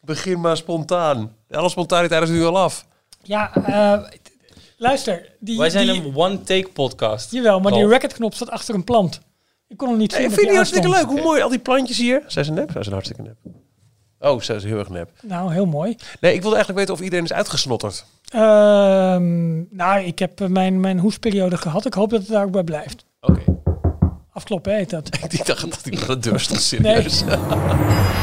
Begin maar spontaan. Alle spontaniteit is nu al af. Ja, eh, luister. Die, Wij zijn die, een one-take podcast. Jawel, maar die recordknop staat achter een plant. Ik kon hem niet Hey, zien. vind dat die hartstikke leuk? Hoe mooi, al die plantjes hier. Zijn ze nep? Zijn ze hartstikke nep? Oh, ze zijn heel erg nep. Nou, heel mooi. Nee, ik wilde eigenlijk weten of iedereen is uitgesnotterd. Ehm, nou, ik heb eh, mijn, mijn hoesperiode gehad. Ik hoop dat het daar ook bij blijft. Oké. Afkloppen heet dat. Ik dacht dat ik aan de deur stond, serieus.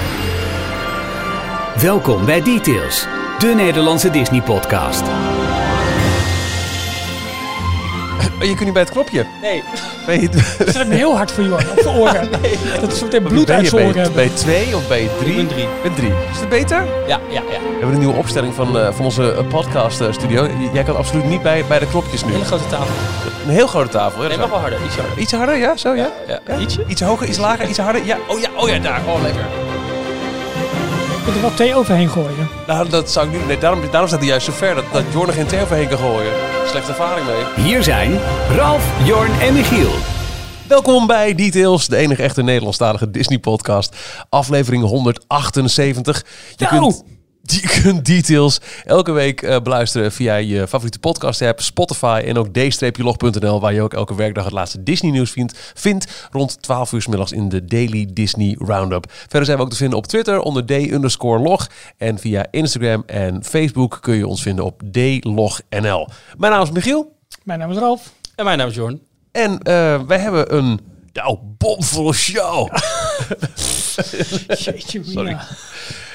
Welkom bij Details, de Nederlandse Disney-podcast. Je kunt niet bij het knopje. Nee, Ben je, Dat zet me heel hard voor Jorn, op zijn oren. Dat is meteen bloed ben uit je zijn bij, oren bij twee of bij drie? ben drie. Bij drie. Is het beter? Ja, ja, ja. We hebben een nieuwe opstelling van, eh, van onze eh, podcast eh, studio. Jij kan absoluut niet bij, bij de knopjes nu. Hele grote tafel. Een heel grote tafel. hè? Nee, mag wel harder. Iets harder. Iets harder, ja? Zo, ja? Ja, ja. Ietsje? Iets hoger, iets lager, iets harder. Ja, oh ja, oh ja, daar. Oh, lekker. Je er wel thee overheen gooien. Nou, dat zou ik niet... Nee, daarom, daarom staat hij juist zo ver dat, dat Jorn er geen thee overheen kan gooien. Slechte ervaring mee. Hier zijn Ralf, Jorn en Michiel. Welkom bij Details, de enige echte Nederlandstalige Disney-podcast. Aflevering 178. Je Nou! kunt, je kunt Details elke week eh, beluisteren via je favoriete podcast-app, Spotify en ook d-log.nl, waar je ook elke werkdag het laatste Disney-nieuws vindt, vindt rond 12 uur 's middags in de Daily Disney Roundup. Verder zijn we ook te vinden op Twitter onder d-log en via Instagram en Facebook kun je ons vinden op dlognl. Mijn naam is Michiel. Mijn naam is Ralf. En mijn naam is Jorn. En eh, wij hebben een nou, bomvolle show. Jeetje, Sorry.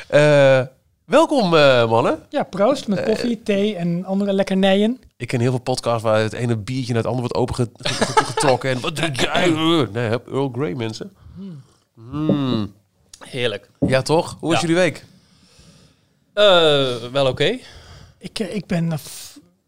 mina. Eh, welkom eh, mannen. Ja, proost met koffie, thee en andere lekkernijen. Ik ken heel veel podcasts waar het ene biertje naar het andere wordt opengetrokken. en wat drink jij? Nee, heb Earl Grey mensen. Mm. Heerlijk. Ja toch? Hoe was Ja. jullie week? Eh, wel oké. Ik, eh, ik ben...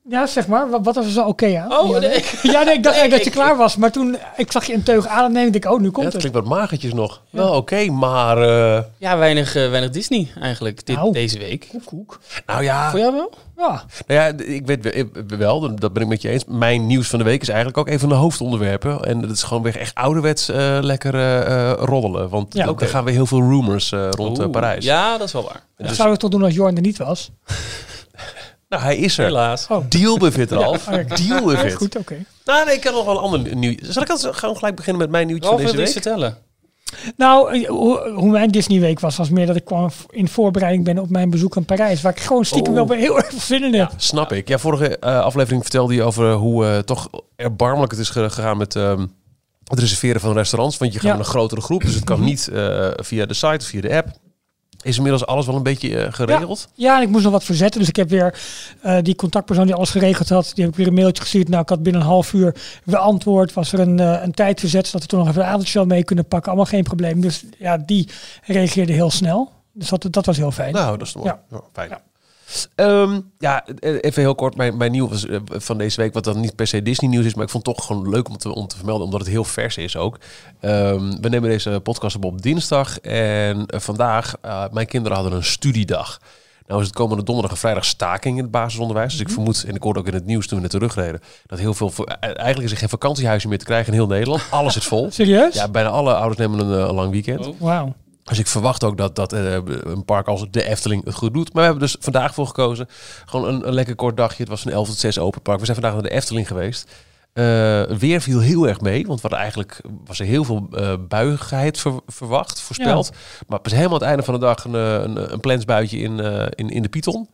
ja, zeg maar. Wat, wat was er zo oké aan? Oh, ja, nee. Ja, nee, ik dacht eigenlijk dat je ik- klaar was. Maar toen ik zag je een teug ademnemen, dacht ik, oh, nu Ja, komt het het. klinkt wat magertjes nog. Wel oké, maar... eh, Ja, weinig, eh, weinig Disney eigenlijk dit, Nou. deze week. Koek, koek. nou ja, Voor jou wel? Ja, nou ja, ik weet we- wel, dat ben ik met je eens. Mijn nieuws van de week is eigenlijk ook een van de hoofdonderwerpen. En dat is gewoon weer echt ouderwets eh, lekker eh, eh, roddelen. Want Ja, gaan weer heel veel rumors eh, rond Oeh. Parijs. Ja, dat is wel waar. dat Dus- zou ik toch doen als Jorn er niet was. Nou, hij is er. Helaas. Oh, Deal with it, Ralf. Ja, oké. Deal with ja, it. goed, oké. Nou, nee, ik heb nog wel een ander nieuws. Zal ik dan gewoon gelijk beginnen met mijn nieuwtje Ralf van deze week? vertellen. Nou, eh, hoe, hoe mijn Disney week was, was meer dat ik kwam in voorbereiding ben op mijn bezoek aan Parijs. Waar ik gewoon stiekem Oh. wel weer heel erg veel zin in heb. Snap ik. Ja, vorige eh, aflevering vertelde je over hoe eh, toch erbarmelijk het is ge- gegaan met ehm, het reserveren van restaurants. Want je gaat Ja. met een grotere groep, dus het kan niet eh, via de site of via de app. Is inmiddels alles wel een beetje eh, geregeld? Ja, en ik moest nog wat verzetten. Dus ik heb weer eh, die contactpersoon die alles geregeld had, die heb ik weer een mailtje gestuurd. Nou, ik had binnen een half uur weer antwoord. Was er een, eh, een tijd verzet, zodat we toen nog even een avondje wel mee kunnen pakken. Allemaal geen probleem. Dus ja, die reageerde heel snel. Dus dat, dat was heel fijn. Nou, dat is mooi. Ja. Ja, fijn. Ja. Ehm, ja, even heel kort. Mijn, mijn nieuws eh, van deze week, wat dan niet per se Disney nieuws is, maar ik vond het toch gewoon leuk om te, om te vermelden, omdat het heel vers is ook. Ehm, we nemen deze podcast op op dinsdag en eh, vandaag, eh, mijn kinderen hadden een studiedag. Nou is het komende donderdag en vrijdag staking in het basisonderwijs. Dus ik vermoed, en ik hoorde ook in het nieuws toen we net terugreden, dat heel veel, eigenlijk is er geen vakantiehuisje meer te krijgen in heel Nederland. Alles zit vol. Serieus? Ja, bijna alle ouders nemen een, een lang weekend. Oh. Wauw. Dus ik verwacht ook dat, dat eh, een park als de Efteling het goed doet. Maar we hebben dus vandaag voor gekozen. Gewoon een, een lekker kort dagje. Het was van 11 tot 6 open park. We zijn vandaag naar de Efteling geweest. Eh, weer viel heel erg mee. Want we hadden eigenlijk was er heel veel eh buigheid ver- verwacht, voorspeld. Maar pas helemaal aan het einde van de dag een, een, een plensbuitje in, in, in de Python.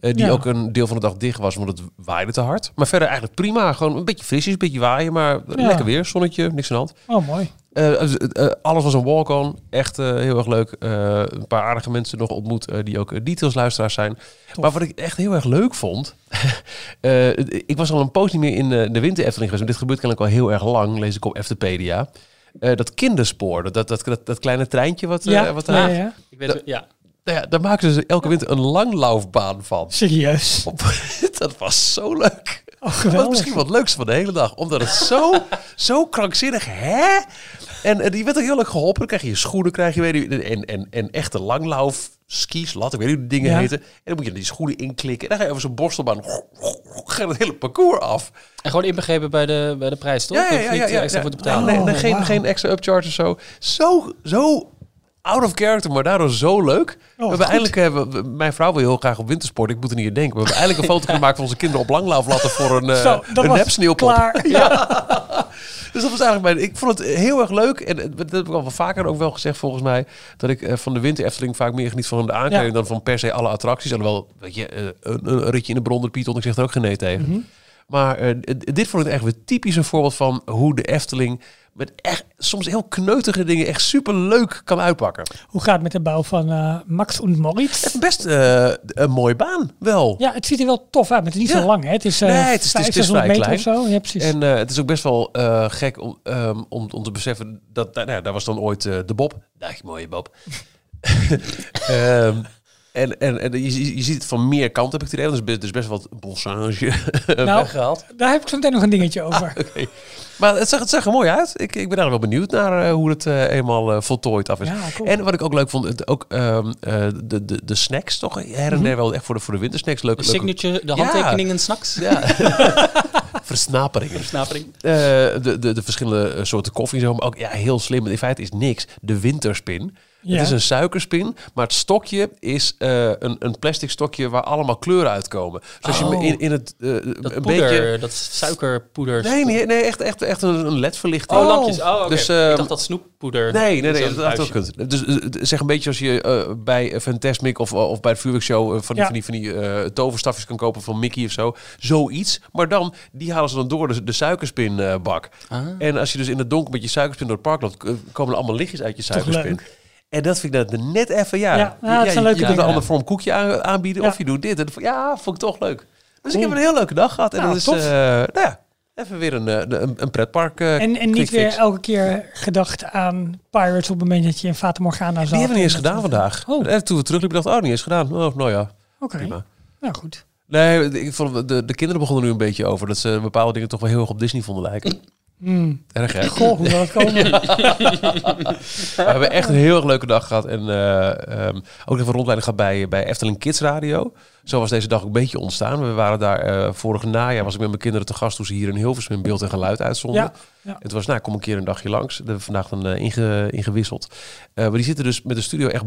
Die Ja. ook een deel van de dag dicht was, omdat het waaide te hard. Maar verder eigenlijk prima. Gewoon een beetje frisjes, een beetje waaien. Maar lekker weer, zonnetje, niks aan de hand. Oh, mooi. Eh, eh, eh, alles was een walk-on. Echt eh, heel erg leuk. Eh, een paar aardige mensen nog ontmoet eh, die ook eh, detailsluisteraars zijn. Maar wat ik echt heel erg leuk vond. eh, ik was al een poos niet meer in de winter Efteling geweest. Maar dit gebeurt kennelijk al heel erg lang. Lees ik op Eftepedia. Eh, dat kinderspoor, dat, dat, dat, dat kleine treintje wat, Ja, wat ja, daar... ja. Ik weet, ja. Nou ja, daar maken ze elke winter een langlaufbaan van. Serieus. Op, dat was zo leuk. Oh, Dat was misschien wel het leukste van de hele dag. Omdat het zo, zo krankzinnig, hè? En, en die werd ook heel leuk geholpen. Dan krijg je je schoenen, krijg je weet je, en, en, en echte langlauf skis, lat, ik weet niet hoe die dingen Ja. heten. En dan moet je die schoenen inklikken. En dan ga je over zo'n borstelbaan, ga je het hele parcours af. En gewoon inbegrepen bij de, bij de prijs, toch? Ja, ja, ja, ja, eh, ja, extra ja. voor te betalen. Nee, nee, Oh, geen, geen extra upcharge of zo. Zo, zo out of character, maar daardoor zo leuk. we hebben hebben, we- mijn vrouw wil heel graag op wintersport. Ik moet er niet aan denken. We hebben eindelijk een foto gemaakt van onze kinderen op langlauflatten voor een, eh Zo, dat een nepsneeuwpop. klaar. Ja. Dus dat was eigenlijk mijn... Ik vond het heel erg leuk. En dat heb ik al wel vaker ook wel gezegd volgens mij. Dat ik eh, van de winter Efteling vaak meer geniet van de aankleding... Ja. dan van per se alle attracties. Alhoewel, weet je, eh, een, een ritje in de Bron, Python, ik zeg er ook geen nee tegen. Mhm. Maar eh, dit vond ik echt weer typisch een voorbeeld van hoe de Efteling... met echt soms heel kneutige dingen echt super leuk kan uitpakken. Hoe gaat het met de bouw van eh, Max und Moritz? Het is best eh, een mooie baan, wel. Ja, het ziet er wel tof uit, maar het is niet Ja. zo lang. Hè? Het is, eh Nee, het is- het is- het is 500 vrij meter of zo. Ja, precies. En het is ook best wel gek om, ehm, om, om te beseffen dat nou, ja, daar was dan ooit de Bob. Dag mooie Bob. Ehm, en en, en je, je ziet het van meer kanten, heb ik het idee. Er is best, is best wat bossage nou, weggehaald. daar heb ik zo meteen nog een dingetje over. Oké. Maar het zag, het zag er mooi uit. Ik, ik ben daar wel benieuwd naar eh, hoe het eh, eenmaal eh, voltooid af is. Ja, cool. En wat ik ook leuk vond, het, ook ehm, eh, de, de, de snacks toch her en der wel echt voor de, voor de wintersnacks. Leuk, De leuke- signature, de Ja. handtekeningen snacks. Ja. Versnaperingen. Versnapering. De, de, de verschillende soorten koffie en zo. Maar ook ja, heel slim. In feite is niks. De winterspin. Ja. Het is een suikerspin, maar het stokje is eh, een, een plastic stokje waar allemaal kleuren uitkomen. Dus als je Oh. in, in het eh, Dat een poeder, beetje. dat suikerpoeder. Nee, nee, nee, echt, echt, echt een, ledverlichting. Oh, lampjes. Oh, oké. Dus, ik dacht dat snoeppoeder. Nee, nee, nee, dat had kunt. Dus eh, zeg een beetje als je bij Fantasmic of, of bij de vuurwerkshow van die, Ja. van die, van die eh, toverstafjes kan kopen van Mickey of zo. Zoiets. Maar dan, die halen ze dan door de, de suikerspinbak. Ah. En als je dus in het donker met je suikerspin door het park loopt, komen er allemaal lichtjes uit je Toch suikerspin. En dat vind ik dat net even, ja. Ja, ja, het leuke je kunt een ander vorm koekje aan- aanbieden of je doet dit. En dan- ja, vond ik toch leuk. Dus ik heb een heel leuke dag gehad. En Nou, dat is, eh, nou ja, even weer een, eh, een, een pretpark eh, En, en niet weer elke keer gedacht aan Pirates op het moment dat je in Fata Morgana zat. Die hebben we niet eens En gedaan vandaag. Oh. En toen we terugliepen dacht ik, oh, niet eens gedaan. Oh, nou ja, Oké, prima. nou goed. Nee, ik vond, de, de kinderen begonnen nu een beetje over dat ze bepaalde dingen toch wel heel erg op Disney vonden lijken. Hmm. Erg hè? Goh, hoe het komen? We hebben echt een heel erg leuke dag gehad. En eh, ehm, ook even rondleiding gehad bij, bij Efteling Kids Radio. Zo was deze dag ook een beetje ontstaan. We waren daar eh vorige najaar, was ik met mijn kinderen te gast toen ze hier in Hilversum in beeld en geluid uitzonden. Ja, ja. En toen was, nou, kom een keer een dagje langs. Dat hebben vandaag dan inge, ingewisseld. Maar die zitten dus met de studio echt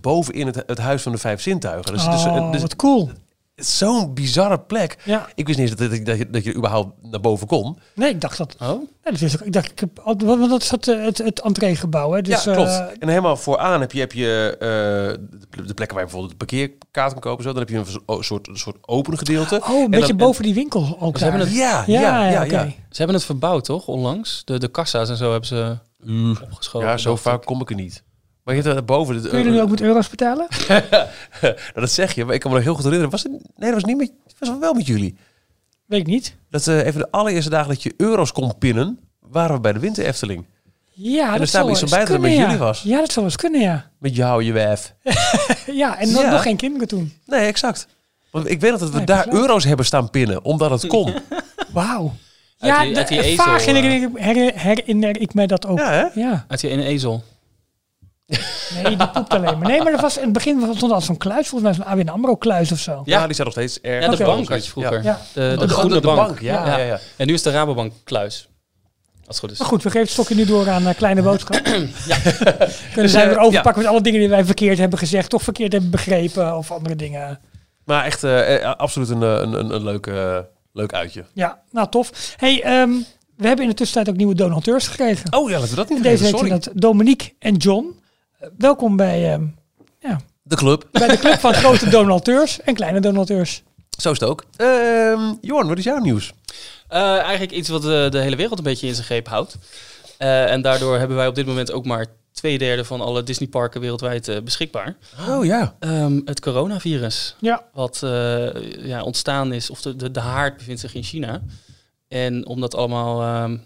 bovenin het, het huis van de vijf zintuigen. Dus, dus, Oh, dus, wat cool. Is zo'n bizarre plek. Ja. Ik wist niet eens dat, dat, dat, je, dat je überhaupt naar boven kon. Nee, ik dacht dat. Oh? Nee, dat wist ik. dacht, ik heb, al- want dat is het, eh, het, het entreegebouw. Hè? Dus, ja, klopt. eh, en helemaal vooraan heb je, heb je eh, de, de plekken waar je bijvoorbeeld de parkeerkaart kan kopen. Zo. Dan heb je een soort, een soort open gedeelte. oh, een En beetje dan- boven die winkel ook Ze hebben het- Ja, Ja, ja, ja. Ze hebben het verbouwd, toch? Onlangs. De, de kassa's en zo hebben ze opgeschoven. Ja, zo vaak ik. kom ik er niet. Maar je hebt daar boven... Kun je er nu ook met euro's betalen? Nou, dat zeg je, maar ik kan me nog heel goed herinneren. Was het, nee, dat was niet met... was wel met jullie. Weet ik niet. Dat eh even de allereerste dagen dat je euro's kon pinnen, waren we bij de Winter Efteling. Ja, er dat staat zou iets bij dat het met ja. jullie was. Ja, dat zou eens kunnen, ja. Met jou, je wijf. Ja, en nog, Ja. nog geen kinderen toen. Nee, exact. Want ik weet dat we Nee, daar euro's hebben staan pinnen, omdat het kon. Wauw. Uit Ja, die- uit die de- ezel, vaag eh. herinner, ik- her- herinner ik mij dat ook. Ja, hè? Ja. Uit die ene ezel. Nee, die poept alleen maar. Nee, maar er was in het begin stond al zo'n kluis, volgens mij zo'n ABN AMRO kluis of zo. Ja, die staat nog steeds erg. Ja, de bank had je vroeger. Ja. De, de, Oh, de, groene de, bank. bank. Ja, Ja. ja, ja. En nu is de Rabobank kluis. Als het goed is. Maar goed, we geven het stokje nu door aan eh, Kleine Boodschap. Ja. Kunnen zij eh, weer overpakken met alle dingen die wij verkeerd hebben gezegd, toch verkeerd hebben begrepen of andere dingen. Maar echt eh, absoluut een, een, een, een leuk, eh, leuk uitje. Ja, nou tof. Hey, ehm, we hebben in de tussentijd ook nieuwe donateurs gekregen. Oh ja, laten we dat niet deze week zijn Sorry. dat Dominique en John. Eh, welkom bij, ehm, De club. bij de club van grote donateurs en kleine donateurs. Zo is het ook. Ehm Jorn, wat is jouw nieuws? Eh, eigenlijk iets wat eh, de hele wereld een beetje in zijn greep houdt. Eh, en daardoor hebben wij op dit moment ook maar twee derde van alle Disneyparken wereldwijd eh, beschikbaar. Oh ja. Ehm, het coronavirus, Ja, wat eh, ja, ontstaan is, of de, de, de haard bevindt zich in China. En om dat allemaal ehm,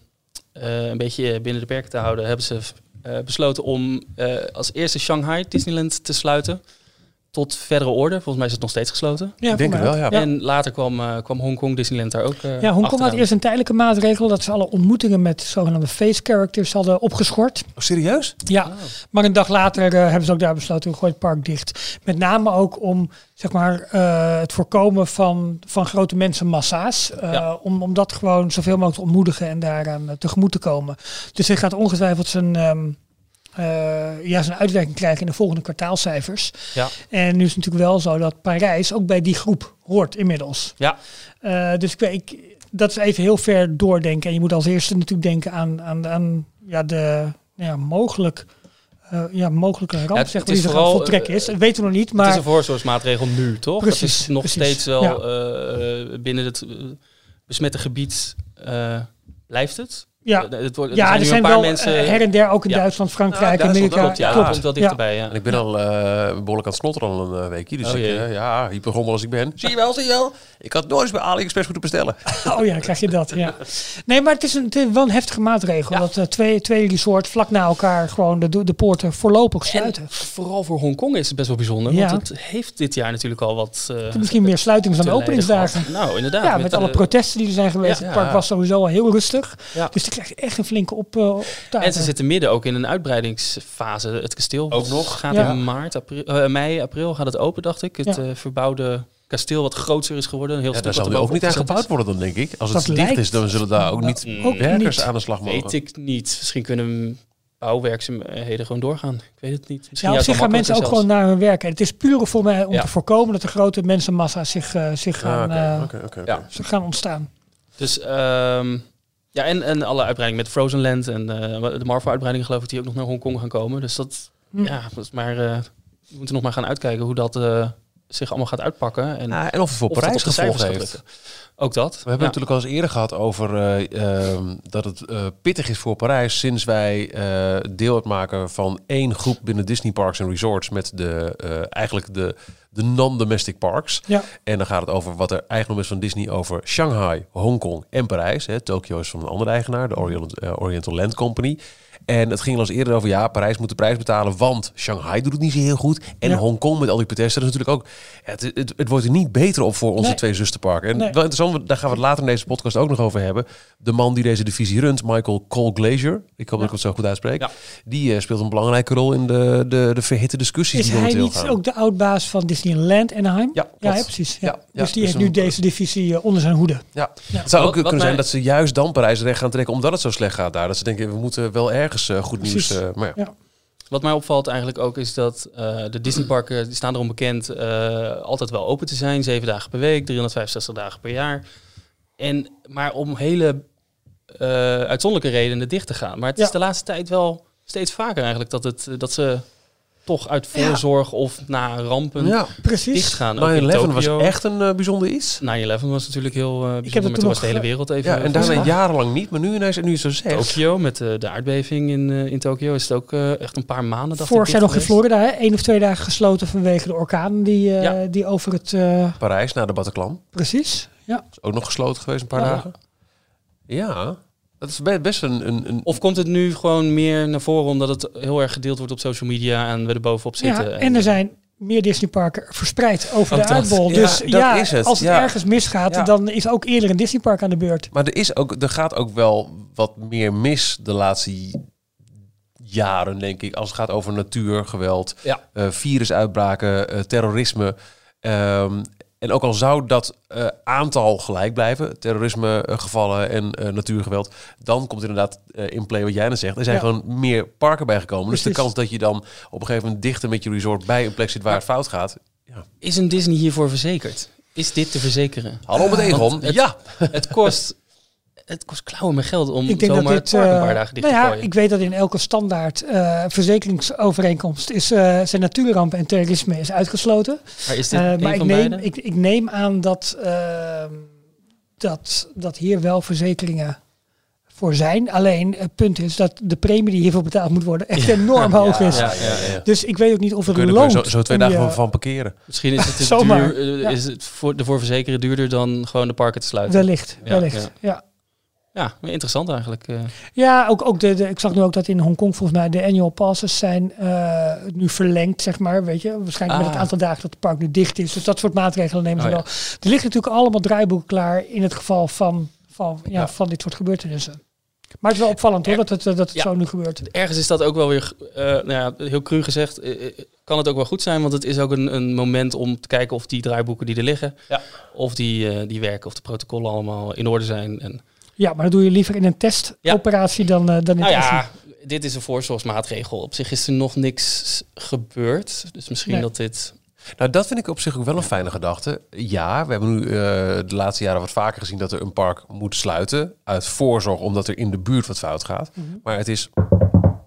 eh, een beetje binnen de perken te houden, hebben ze eh, besloten om eh, als eerste Shanghai Disneyland te sluiten. Tot verdere orde. Volgens mij is het nog steeds gesloten. ja Ik denk het wel, ja. En later kwam, eh, kwam Hongkong Disneyland daar ook. eh Ja, Hongkong had eerst een tijdelijke maatregel dat ze alle ontmoetingen met zogenaamde face characters hadden opgeschort. Oh, serieus? Ja, maar een dag later eh, hebben ze ook daar besloten, we gooien het park dicht. Met name ook om zeg maar, eh, het voorkomen van, van grote mensenmassa's. eh, Ja. om, om dat gewoon zoveel mogelijk te ontmoedigen en daaraan tegemoet te komen. Dus hij gaat ongetwijfeld zijn, ehm, eh, ja, zijn uitwerking krijgen in de volgende kwartaalcijfers. Ja. En nu is het natuurlijk wel zo dat Parijs ook bij die groep hoort inmiddels. Ja. Eh, dus ik, weet- ik, dat is even heel ver doordenken. En je moet als eerste natuurlijk denken aan, aan, aan ja, de ja, mogelijk, eh, ja, mogelijke ramp het zeg is maar, die er vooral, gaan voltrekken is. Dat weten we nog niet, het is maar een voorzorgsmaatregel nu, toch? Precies, het is nog precies. steeds wel Ja. binnen het besmette gebied blijft het. Ja, het wordt, ja, er zijn een paar wel mensen. eh, her en der ook in Ja. Duitsland, Frankrijk, Ja, Duitsland Amerika. klopt, ja, dat klopt. komt wel dichterbij. Ja. En ik ben al eh, behoorlijk aan het snotteren al een eh, weekje. Dus Oh, ik, ja, hypergommel als ik ben. Zie je wel, zie je wel. Ik had nooit eens bij AliExpress moeten bestellen. Oh ja, krijg je dat. Ja. Nee, maar het is, een, het is wel een heftige maatregel. Dat twee, twee resorts vlak na elkaar gewoon de, de poorten voorlopig sluiten. En vooral voor Hongkong is het best wel bijzonder. Ja. Want het heeft dit jaar natuurlijk al wat. misschien meer sluitings dan openingsdagen. Nou, inderdaad. Ja, met, alle protesten die er zijn geweest. Het park was sowieso al heel rustig. Ja. Dus krijgt echt een flinke op, uh, En ze zitten midden ook in een uitbreidingsfase. Het kasteel Ook nog? gaat Ja. in maart, april, eh, mei, april gaat het open, dacht ik. Het Ja. eh, verbouwde kasteel wat groter is geworden. Een heel Ja, stuk daar wat zal er ook niet aan gebouwd worden dan, denk ik. Als het dicht lijkt- is, dan zullen daar ook niet. Ook werkers niet. aan de slag mogen. Weet ik niet. Misschien kunnen bouwwerkzaamheden gewoon doorgaan. Ik weet het niet. Misschien Ja, op zich gaan mensen ook gewoon naar hun werk. En het is puur voor mij om Ja. te voorkomen dat de grote mensenmassa's zich, zich gaan, oké, oké, oké, oké. Ja. zich gaan ontstaan. Dus ehm, ja, en, en alle uitbreidingen met Frozen Land en eh, de Marvel-uitbreidingen geloof ik die ook nog naar Hongkong gaan komen. Dus dat, Hm. ja, dat is maar, eh, we moeten nog maar gaan uitkijken hoe dat eh, zich allemaal gaat uitpakken. En Ah, en of het voor gaat heeft. Ook dat. We hebben ja. natuurlijk al eens eerder gehad over eh, ehm, dat het eh, pittig is voor Parijs sinds wij eh, deel uitmaken van één groep binnen Disney Parks en Resorts met de eh, eigenlijk de, de non-domestic parks. Ja. En dan gaat het over wat er eigendom is van Disney over Shanghai, Hongkong en Parijs. Hè. Tokio is van een andere eigenaar, de Orient, Oriental Land Company. En het ging al eens eerder over, ja, Parijs moet de prijs betalen, want Shanghai doet het niet zo heel goed. En Ja. Hongkong met al die protesten, dat is natuurlijk ook... ja, het, het, het wordt er niet beter op voor onze Nee. twee zusterparken. En Nee. wel interessant, daar gaan we het later in deze podcast ook nog over hebben. De man die deze divisie runt, Michael Cole Glazier, ik hoop dat ik het zo goed uitspreek, Ja. die eh, speelt een belangrijke rol in de, de, de verhitte discussies Is die hij momenteel niet gaan. ook de oudbaas van Disneyland Anaheim? Ja, precies. Ja. Ja, ja, dus die dus heeft nu een- deze divisie eh, onder zijn hoede. Ja. Ja. Het zou ook Wat- wat kunnen zijn mij- dat ze juist dan Parijs recht gaan trekken omdat het zo slecht gaat daar. Dat ze denken, we moeten wel ergens eh, goed nieuws... Precies. eh, maar ja. Ja. Wat mij opvalt eigenlijk ook is dat eh, de Disneyparken, die staan erom bekend, eh, altijd wel open te zijn. Zeven dagen per week, 365 dagen per jaar. En, maar om hele eh, uitzonderlijke redenen dicht te gaan. Maar het Ja. is de laatste tijd wel steeds vaker eigenlijk dat, het, dat ze toch uit voorzorg of na rampen ja. Precies. dicht gaan. Ook in 9-11 was echt een eh, bijzonder iets. 9-11 was natuurlijk heel uh, bijzonder, het maar toen toen was de hele eh, wereld even... Ja, en daarna jarenlang niet, maar nu ineens, nu is het zo zes. Tokio, met de, de aardbeving in, eh, in Tokio, is het ook eh, echt een paar maanden. dacht Vorig ik, jaar nog in. Florida, hè? één of twee dagen gesloten vanwege de orkaan die, eh, Ja. die over het... eh, Parijs, na de Bataclan. precies. Ja. Is ook nog gesloten geweest een paar Ja. dagen. Ja, dat is be- best een... een, een Of komt het nu gewoon meer naar voren omdat het heel erg gedeeld wordt op social media en we er bovenop zitten? ja, en er zijn meer Disneyparken verspreid over Ook de aardbol. Ja, dus dat ja, is het. als het Ja. ergens misgaat, Ja. dan is ook eerder een Disneypark aan de beurt. Maar er, is ook, er gaat ook wel wat meer mis de laatste jaren, denk ik. Als het gaat over natuurgeweld, Ja. eh, virusuitbraken, eh, terrorisme. Ehm, en ook al zou dat eh, aantal gelijk blijven, terrorismegevallen en eh, natuurgeweld, dan komt inderdaad eh, in play wat jij net zegt. Er zijn Ja. gewoon meer parken bijgekomen. Dus de kans dat je dan op een gegeven moment dichter met je resort bij een plek zit waar het fout gaat. Ja. Is een Disney hiervoor verzekerd? Is dit te verzekeren? Hallo met Egon. Want het- Ja, het kost, het kost klauwen met geld om Ik denk zomaar dat dit. een eh, paar dagen dicht nou te ja, gooien. ik weet dat in elke standaard eh, verzekeringsovereenkomst is eh, zijn natuurrampen en terrorisme is uitgesloten. maar is dit Eh, een maar ik van neem, ik, ik neem aan dat, ehm, dat, dat hier wel verzekeringen voor zijn. Alleen het punt is dat de premie die hiervoor betaald moet worden echt enorm hoog is. Ja, ja, ja. Dus ik weet ook niet of het kunnen er loont. zo, zo twee dagen je- van, parkeren. Misschien is het, te duur, eh, is het voor de duurder dan gewoon de parken te sluiten. Wellicht, Ja, wellicht. ja. Ja. Interessant eigenlijk. eh. Ja, ook, ook de, de, ik zag nu ook dat in Hongkong volgens mij de annual passes zijn eh, nu verlengd, zeg maar. Weet je, waarschijnlijk met Ah. het aantal dagen dat het park nu dicht is. Dus dat soort maatregelen nemen ze Oh, ja. wel. Er liggen natuurlijk allemaal draaiboeken klaar in het geval van, van, ja, Ja. van dit soort gebeurtenissen. Maar het is wel opvallend hoor, dat het, dat het Ja. zo nu gebeurt. Ergens is dat ook wel weer, eh, nou ja, heel cru gezegd, kan het ook wel goed zijn. Want het is ook een, een moment om te kijken of die draaiboeken die er liggen, Ja. of die, eh, die werken, of de protocollen allemaal in orde zijn. En Ja, maar dat doe je liever in een testoperatie dan, eh, dan in Nou ja, dit is een voorzorgsmaatregel. Op zich is er nog niks gebeurd. Dus misschien Nee. dat dit... Nou, dat vind ik op zich ook wel een fijne gedachte. Ja, we hebben nu eh, de laatste jaren wat vaker gezien dat er een park moet sluiten. Uit voorzorg, omdat er in de buurt wat fout gaat. Mhm. Maar het is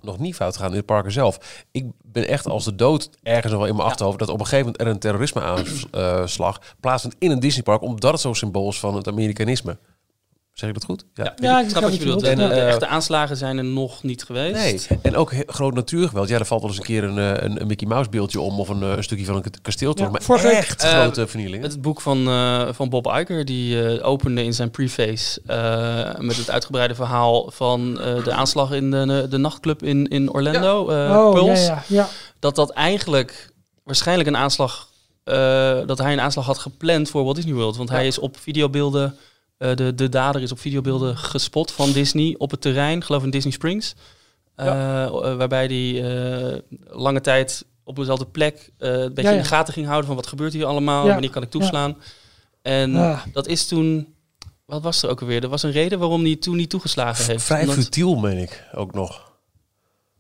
nog niet fout gegaan in het park zelf. Ik ben echt als de dood ergens nog wel in mijn achterhoofd... dat op een gegeven moment er een terrorisme-aanslag plaatsvindt in een Disneypark... omdat het zo symbool is van het Amerikanisme. Zeg ik dat goed? Ja, Ja, ik ik snap wat je bedoelt. En, Ja. de echte aanslagen zijn er nog niet geweest. Nee, en ook groot natuurgeweld. Ja, er valt wel eens een keer een, eh, een, een Mickey Mouse beeldje om... of een, eh, een stukje van een k- kasteeltje. Ja, maar echt Eh, grote vernielingen. Het boek van, eh, van Bob Iger, die eh, opende in zijn preface eh, met het uitgebreide verhaal van eh, de aanslag in de, de nachtclub in, in Orlando, eh oh, ja, Pulse. ja, ja. Dat dat eigenlijk waarschijnlijk een aanslag, eh, dat hij een aanslag had gepland voor Walt Disney World. Want hij is op videobeelden, eh, de, de dader is op videobeelden gespot van Disney op het terrein, geloof in Disney Springs. Eh, eh, waarbij hij eh, lange tijd op dezelfde plek eh, een beetje Ja, ja. in de gaten ging houden van wat gebeurt hier allemaal, Ja. wanneer kan ik toeslaan. En dat is toen, wat was er ook alweer? Er was een reden waarom hij toen niet toegeslagen heeft. Vrij Omdat- futiel, meen ik, ook nog.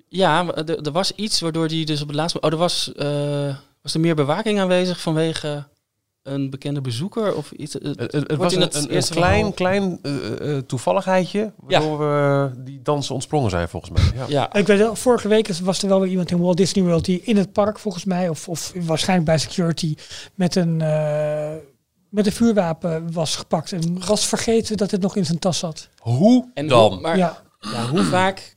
ja, er, er was iets waardoor hij dus op het laatste... Oh, er was, eh, was er meer bewaking aanwezig vanwege een bekende bezoeker of iets? Het- was in een, het een, klein, verhaal- klein eh, eh, toevalligheidje, waardoor we die dansen ontsprongen zijn, volgens mij. Ja. Ja, Ik weet wel, vorige week was er wel weer iemand in Walt Disney World die in het park volgens mij, of, of waarschijnlijk bij security, met een, eh, met een vuurwapen was gepakt en was vergeten dat het nog in zijn tas zat. Hoe en dan? Hoe, maar ja, ja, hoe vaak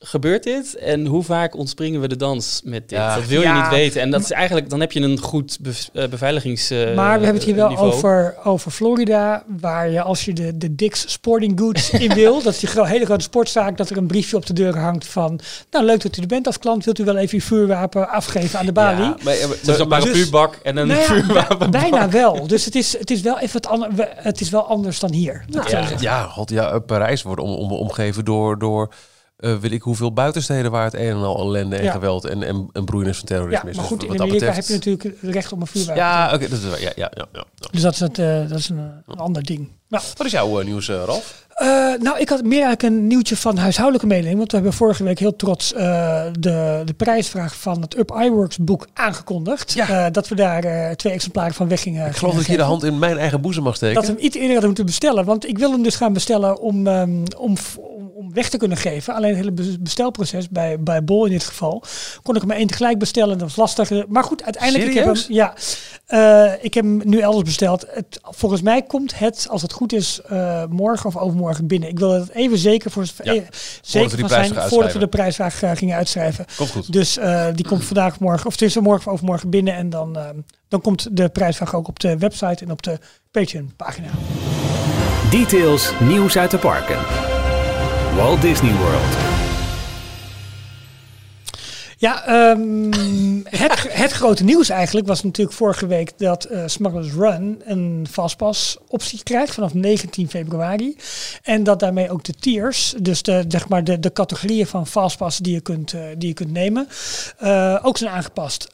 gebeurt dit en hoe vaak ontspringen we de dans met dit? Ja. Dat wil je Ja. niet weten. En dat is eigenlijk, dan heb je een goed bev eh, beveiligings. eh, maar we hebben het hier wel niveau. over, over Florida, waar je als je de, de Dick's Sporting Goods in wil, dat is die gro- hele grote sportzaak, dat er een briefje op de deur hangt van, nou leuk dat u er bent als klant, wilt u wel even uw vuurwapen afgeven aan de balie? Ja, maar, maar, Dus een maar- parapluubak en een Nou ja, vuurwapen. bij- bijna wel. Dus het is, het is wel even wat ander, we- het is wel anders dan hier. ja, ja, god, ja, eh, Parijs wordt om, om, omgeven door, door eh, weet ik hoeveel buitensteden waar het een en al ellende en Ja. geweld en, en, en broeienis van Ja, terrorisme is. maar Dus goed, in Amerika betreft- heb je natuurlijk recht op een vuurwapen. Ja, oké, dat is. Ja, ja, ja, ja. Dus dat is, het, eh, dat is een, een ander ding. Nou, Wat is jouw eh, nieuws, Ralf? Eh, nou, ik had meer eigenlijk een nieuwtje van huishoudelijke mededeling. Want we hebben vorige week heel trots eh, de, de prijsvraag van het Up iWorks boek aangekondigd. Ja. Eh, dat we daar twee exemplaren van weg gingen Ik geloof dat ik hier de hand in mijn eigen boezem mag steken. Dat we hem iets eerder hadden moeten bestellen. Want ik wil hem dus gaan bestellen om, ehm, om, om, weg te kunnen geven. Alleen het hele be- bestelproces, bij, bij Bol in dit geval, kon ik hem maar één tegelijk bestellen. Dat was lastig. Maar goed, uiteindelijk ik heb Serieus? hem, ja, ik heb hem nu elders besteld. Het, volgens mij komt het, als het goed is, morgen of overmorgen binnen. Ik wil het even zeker, voor, Ja, eh, zeker van zijn voordat we de prijsvraag eh, gingen uitschrijven. Komt goed. Dus eh, die komt vandaag of morgen, of tussen morgen of overmorgen binnen. En dan, ehm, dan komt de prijsvraag ook op de website en op de Patreon pagina. Details nieuws uit de parken. Walt Disney World. Ja, ehm, het, het grote nieuws eigenlijk was natuurlijk vorige week dat eh Smugglers Run een fastpass optie krijgt vanaf 19 februari. En dat daarmee ook de tiers, dus de, zeg maar de, de categorieën van fastpass die je kunt, eh, die je kunt nemen, eh, ook zijn aangepast.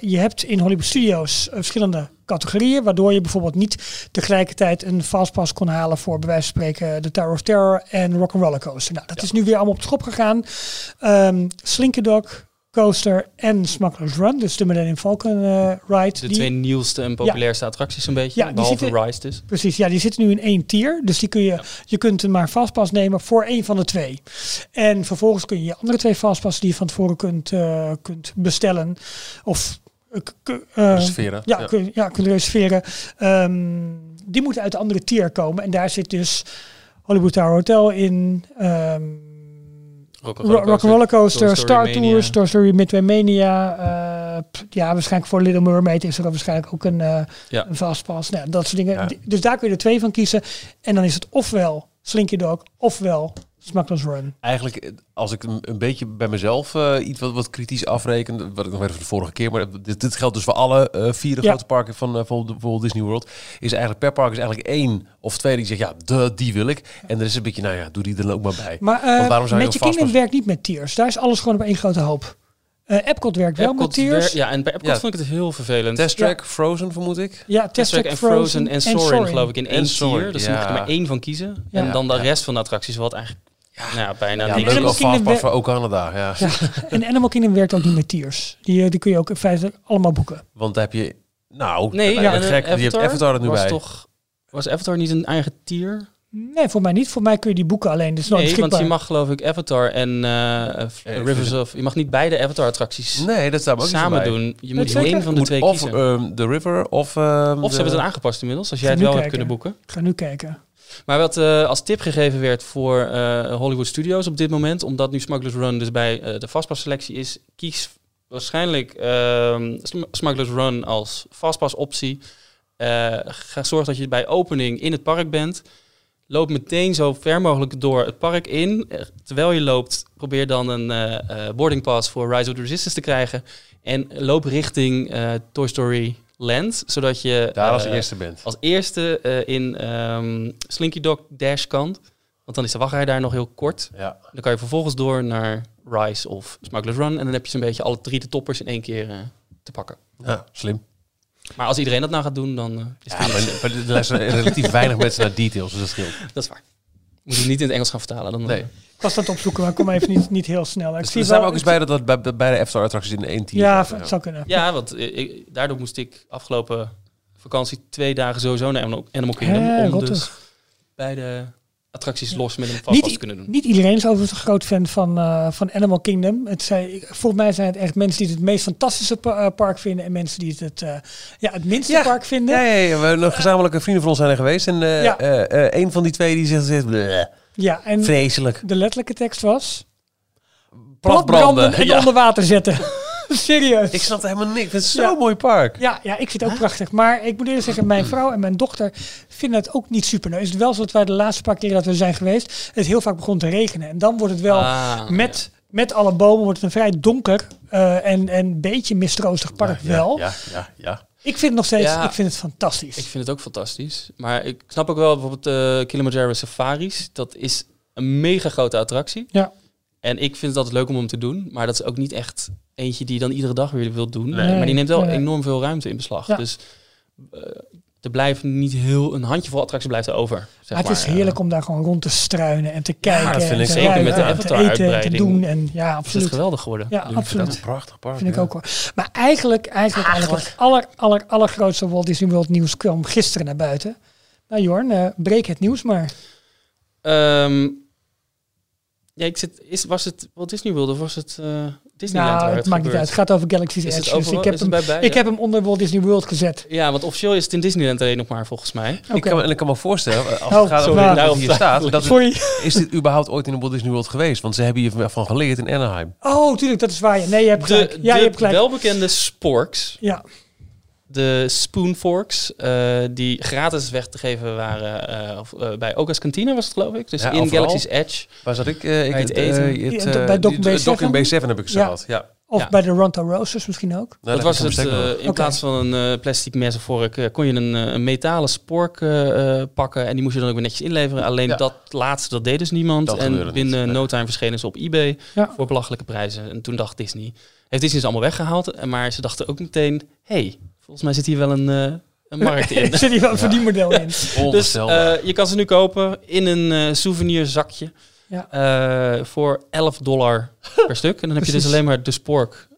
Je hebt in Hollywood Studios verschillende categorieën, waardoor je bijvoorbeeld niet tegelijkertijd een fastpass kon halen voor bij wijze van spreken de Tower of Terror en Rock'n'Roller Coaster. Nou, dat is nu weer allemaal op de schop gegaan. Um, Slinky Dog, Coaster en Smuggler's Run, dus de Millennium Falcon eh, ride. De die- twee nieuwste en populairste attracties een beetje. Ja, die behalve zitten- Rise dus. Precies, ja, die zitten nu in één tier. Dus die kun je, je kunt er maar fastpass nemen voor één van de twee. En vervolgens kun je je andere twee fastpassen die je van tevoren kunt, eh, kunt bestellen. Of eh, eh, Reserveren. ja, Ja. Kun, ja, kunt reserveren. Ehm, die moeten uit de andere tier komen. En daar zit dus Hollywood Tower Hotel in. ehm Ro- Rock'n'Roller Coaster, Toy Story Star Mania. Tours, Toy Story Midway Mania. eh, ja, waarschijnlijk voor Little Mermaid is er waarschijnlijk ook een, eh Ja. een fastpass. Nou, dat soort dingen. Ja. Dus daar kun je er twee van kiezen. En dan is het ofwel Slinky Dog, ofwel Smuggler's Run. Eigenlijk, als ik een, een beetje bij mezelf eh, iets wat, wat kritisch afreken, wat ik nog even de vorige keer, maar dit, dit geldt dus voor alle eh, vier Ja. grote parken van eh, van Walt Disney World, is eigenlijk per park is eigenlijk één of twee die zegt, ja, de, die wil ik. En er is een beetje, nou ja, doe die er dan ook maar bij. Maar Want waarom uh, zou je Magic Kingdom werkt niet met tiers. Daar is alles gewoon op één grote hoop. Eh, Epcot werkt wel met tiers. wer- ja, en bij Epcot Ja. vond ik het heel vervelend. Test Track, Frozen vermoed ik. Ja, Test Track en Frozen en Soarin' geloof ik in En één Soarin', tier. Dus ja. dan moet je er maar één van kiezen. Ja. en dan de rest van de attracties wat eigenlijk nou ja, bijna Ja, niks. dat is ook Animal Kingdom Fastpass voor ook Canada. Ja. Ja. En Animal Kingdom werkt ook niet met tiers. Die, eh, die kun je ook in feite allemaal boeken. Want heb je... Nou, Nee, ja, gek. Die heeft Avatar er nu was bij. Toch, was Avatar niet een eigen tier? Nee, voor mij niet. Voor mij kun je die boeken alleen. Dus Nee, want je mag geloof ik Avatar en eh, Eh, Rivers of... Je mag niet beide Avatar-attracties Nee, dat ook samen doen. Je moet één van de Moet twee of kiezen. ehm, The River of... ehm, of de- ze hebben het aangepast inmiddels, als jij het wel hebt kijken. kunnen boeken. Ik ga nu kijken. Maar wat eh, als tip gegeven werd voor eh, Hollywood Studios op dit moment, omdat nu Smugglers Run dus bij eh, de Fastpass selectie is, kies waarschijnlijk ehm, Sm- Smugglers Run als Fastpass optie. Eh, ga zorg dat je bij opening in het park bent. Loop meteen zo ver mogelijk door het park in. Terwijl je loopt, probeer dan een boarding pass voor Rise of the Resistance te krijgen. En loop richting Toy Story Land, zodat je Daar als eh, eerste bent. als eerste eh, in ehm, Slinky Dog Dash kan. Want dan is de wachtrij daar nog heel kort. Ja. Dan kan je vervolgens door naar Rise of Smugglers Run. En dan heb je zo'n beetje alle drie de toppers in één keer eh, te pakken. ja, slim. Maar als iedereen dat nou gaat doen, dan is het Ja, maar, maar er luisteren relatief weinig mensen naar details, dus dat scheelt. dat is waar. Moet je niet in het Engels gaan vertalen. Dan, Nee. eh, Ik was dat opzoeken, maar ik kom even niet, niet heel snel. Ik Dus zie er zijn wel- ook eens bij dat dat bij, bij bij de Avatar-attracties in één team Ja, het zou kunnen. ja, want eh, ik- daardoor moest ik afgelopen vakantie twee dagen sowieso naar Animal, Kingdom. Hè, om dus beide attracties los met een te kunnen doen. niet iedereen is overigens een groot fan van, eh, van Animal Kingdom. Het zijn, volgens mij zijn het echt mensen die het het meest fantastische pa- eh, park vinden en mensen die het het, eh, ja, het minste Ja. park vinden. Ja, ja, ja, we hebben nog gezamenlijke vrienden van ons zijn er geweest. En eh, Ja. eh, eh, een van die twee die zegt, zegt bleh, Ja, en vreselijk. de letterlijke tekst was... Platbranden. Platbranden en Ja. onder water zetten. Serieus. Ik snap helemaal niks. Het is zo'n Ja. mooi park. Ja, ja, ik vind het ook prachtig. Maar ik moet eerlijk zeggen, mijn vrouw en mijn dochter vinden het ook niet super. Nou is het wel zo dat wij de laatste paar keren dat we zijn geweest, het heel vaak begon te regenen. En dan wordt het wel Ah, met, met alle bomen wordt het een vrij donker eh, en en een beetje mistroostig park Ja, wel. Ja, ja, ja. Ik vind het nog steeds, Ja. ik vind het fantastisch. Ik vind het ook fantastisch. Maar ik snap ook wel bijvoorbeeld eh Kilimanjaro Safaris. Dat is een mega grote attractie. Ja. En ik vind het altijd leuk om hem te doen. Maar dat is ook niet echt eentje die je dan iedere dag weer wilt doen. Nee. maar die neemt wel enorm veel ruimte in beslag. Ja. Dus eh, er blijft niet heel... Een handjevol attractie blijft er over. Zeg Maar het is heerlijk om daar gewoon rond te struinen en te kijken. dat vind en ik te zeker ruiken met de en te Avatar eten en te uitbreiding. doen. En ja, Is het absoluut. geweldig geworden. Ja, absoluut. dat een prachtig park. Vind ik ja. ook hoor. Maar eigenlijk, eigenlijk, eigenlijk het aller, aller, allergrootste Walt Disney World nieuws kwam gisteren naar buiten. Nou Jorn, eh, breek het nieuws maar. Ehm, ja, ik zit, is, was het Walt Disney World of was het eh Disneyland? nou, waar het maakt niet uit. Het gaat over Galaxy's Is het Edge. Dus ik heb, het hem, bij ik heb hem onder Walt Disney World gezet. Ja, want officieel is het in Disneyland alleen nog maar, volgens mij. Oké. Ik kan, ik kan me voorstellen, als Oh, het gaat over hier staat, dat het- is dit überhaupt ooit in de Walt Disney World geweest? Want ze hebben hiervan geleerd in Anaheim. Oh, tuurlijk, dat is waar. Nee, je hebt gelijk. De, ja, de je hebt gelijk. welbekende sporks, Ja, de spoonforks, eh, die gratis weg te geven waren eh, of, eh, bij Oga's Cantina was het geloof ik. Dus Ja, in overal. Galaxy's Edge. Waar zat ik? eh, ik Bij het eh, eten. het, bij Dock die- Bay de Docking 7? Bay 7 heb ik ze Ja. gehad. Ja. of Ja. bij de Ronto Roasters misschien ook. Nou, dat was het. in plaats van een eh, plastic mes of vork kon je een, een metalen spork pakken en die moest je dan ook weer netjes inleveren. Alleen Ja. dat laatste, dat deed dus niemand. Dat en binnen no time verschenen ze op eBay Ja. voor belachelijke prijzen. En toen dacht Disney, heeft Disney ze allemaal weggehaald. En Maar ze dachten ook meteen, hey, volgens mij zit hier wel een, eh, een markt in. Er zit hier wel een verdienmodel in. Dus Onvoorstelbaar. eh, je kan ze nu kopen in een eh souvenirzakje Ja. eh, voor 11 dollar per stuk. En dan heb je dus alleen maar de spork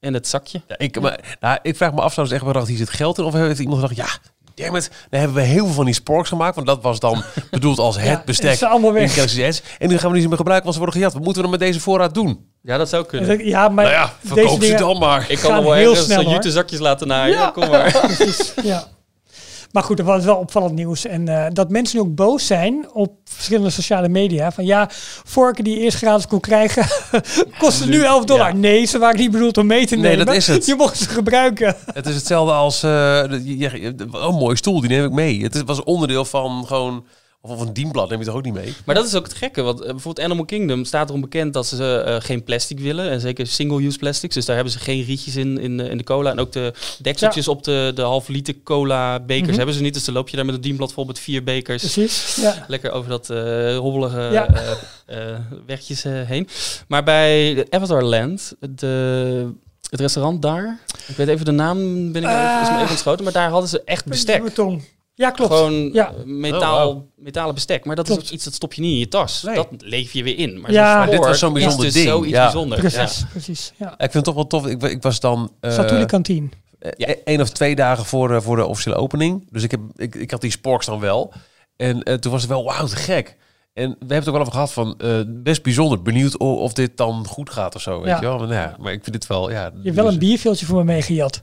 en het zakje. Ja, ik, maar, nou, ik vraag me af, zouden ze echt bedacht, hier zit geld in? Of heeft iemand gedacht, ja, damn it, dan hebben we heel veel van die sporks gemaakt. Want dat was dan bedoeld als het Ja, bestek is allemaal in weg. Edge. En nu gaan we die niet meer gebruiken, want ze worden gejat. Wat moeten we dan met deze voorraad doen? Ja, dat zou kunnen. Ja, maar nou ja, deze verkoop ze dan maar. Ik kan nog wel heel ergens snel, een hoor. jute zakjes laten naaien. Ja. Kom maar. Precies, ja. Maar goed, er was wel opvallend nieuws. En eh, dat mensen nu ook boos zijn op verschillende sociale media. Van ja, vorken die je eerst gratis kon krijgen, kosten nu 11 dollar. ja. Nee, ze waren niet bedoeld om mee te Nee, nemen. dat is het. Je mocht ze gebruiken. Het is hetzelfde als, eh, oh, een mooie stoel, die neem ik mee. Het was onderdeel van gewoon Of, of een dienblad neem je toch ook niet mee? Maar dat is ook het gekke, want eh, bijvoorbeeld Animal Kingdom staat erom bekend dat ze eh, geen plastic willen. En zeker single-use plastics. Dus daar hebben ze geen rietjes in, in, de- in de cola. En ook de dekseltjes op de, de halve liter cola bekers Mhm. hebben ze niet. Dus dan loop je daar met een dienblad vol met vier bekers. Precies. Ja. Lekker over dat eh, hobbelige Ja. eh, eh, wegjes eh, heen. Maar bij Avatar Land, de, het restaurant daar, ik weet even de naam, ben ik even, is me even ontschoten, maar daar hadden ze echt bestek. Tong. Ja, klopt. Gewoon Ja. eh, metaal, Oh, wow. metalen bestek. Maar dat Klopt. is ook iets dat stop je niet in je tas. Nee. Dat leef je weer in. Maar Ja. dit was zo'n bijzonder is dus ding. zoiets Ja. bijzonders. Precies, precies. Ja. Ik vind het toch wel tof. Ik, ik was dan... eh, Satuli kantine. eh, één of twee dagen voor, voor de officiële opening. Dus ik, heb, ik, ik had die sporks dan wel. En eh, toen was het wel, wauw, te gek. En we hebben het ook wel over gehad van, eh, best bijzonder. Benieuwd of, dit dan goed gaat of zo, weet Ja. je wel. Maar, nou ja, maar ik vind dit wel, ja... Je hebt wel een bierveeltje voor me meegejat.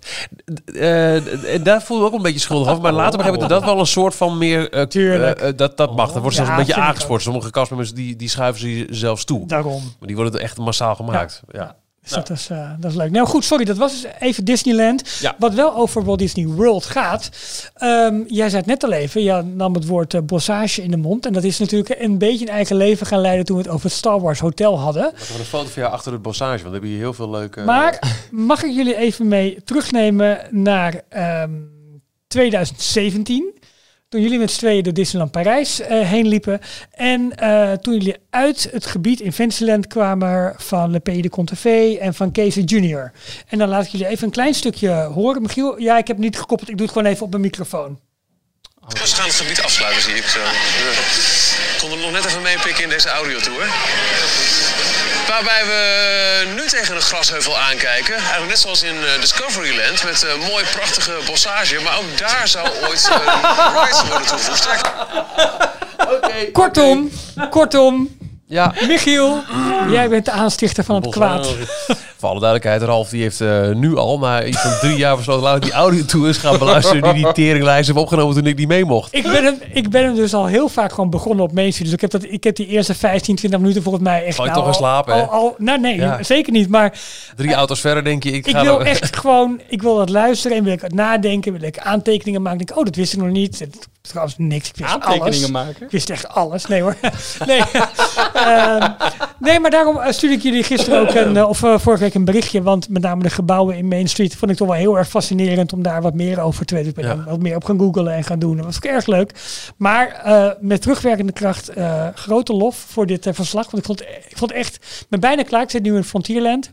Eh, en daar voel ik ook een beetje schuldig over. Maar later begrijp ik dat wel een soort van meer... eh, Tuurlijk. eh, eh, dat, dat mag. Dat wordt zelfs Ja, een beetje aangespoord. Sommige kastmembers die, die schuiven ze zelfs toe. Daarom. Maar die worden echt massaal gemaakt. Ja. Dus dat, is, eh, dat is leuk. Nou goed, sorry, dat was dus even Disneyland. Ja. Wat wel over Walt Disney World gaat. Ehm, jij zei het net al even, je nam het woord eh, bossage in de mond. En dat is natuurlijk een beetje een eigen leven gaan leiden toen we het over het Star Wars Hotel hadden. Ik heb een foto van jou achter het bossage. Want dan heb je hier heel veel leuke... Maar mag ik jullie even mee terugnemen naar ehm, 2017? Toen jullie met z'n tweeën door Disneyland Parijs eh, heen liepen. En eh, toen jullie uit het gebied in Fantasyland kwamen van Le Pays de Contevee en van Casey Junior. En dan laat ik jullie even een klein stukje horen. Michiel, ja, ik heb het niet gekoppeld. Ik doe het gewoon even op mijn microfoon. Ze gaan het gebied afsluiten, zie ik zo. Ik kon er nog net even meepikken in deze audiotour. Waarbij we nu tegen een grasheuvel aankijken. Eigenlijk net zoals in eh, Discoveryland. Met eh mooi prachtige bossage. Maar ook daar zou ooit uh, rides worden toegevoegd. Kortom, kortom, Ja. Michiel, jij bent de aanstichter van het kwaad. Voor alle duidelijkheid, Ralf die heeft eh, nu al, na iets van drie jaar besloten, laat ik die audio-tours gaan beluisteren die die teringlijst heeft opgenomen toen ik die mee mocht. Ik ben, hem, ik ben hem dus al heel vaak gewoon begonnen op Main Street. Dus ik heb, dat, ik heb die eerste 15, 20 minuten volgens mij echt... Val je nou, toch al- slaap, hè? al, al- nou nee, Ja. zeker niet. Maar Drie auto's verder denk je, ik ik ga... wil echt gewoon... Ik wil dat luisteren en wil ik het nadenken. Wil ik aantekeningen maken. Denk, ik, oh, dat wist ik nog niet. Het- Trouwens niks. Ik wist Aantekeningen alles. maken. Ik wist echt alles. Nee hoor. nee. Ehm, nee, maar daarom eh, stuurde ik jullie gisteren ook een, eh, of eh, vorige week een berichtje. Want met name de gebouwen in Main Street vond ik toch wel heel erg fascinerend om daar wat meer over te weten. Ik ben Ja. wat meer op gaan googlen en gaan doen. Dat was ook erg leuk. Maar eh, met terugwerkende kracht, eh, grote lof voor dit eh, verslag. Want ik vond, ik vond echt, ben bijna klaar. Ik zit nu in Frontierland.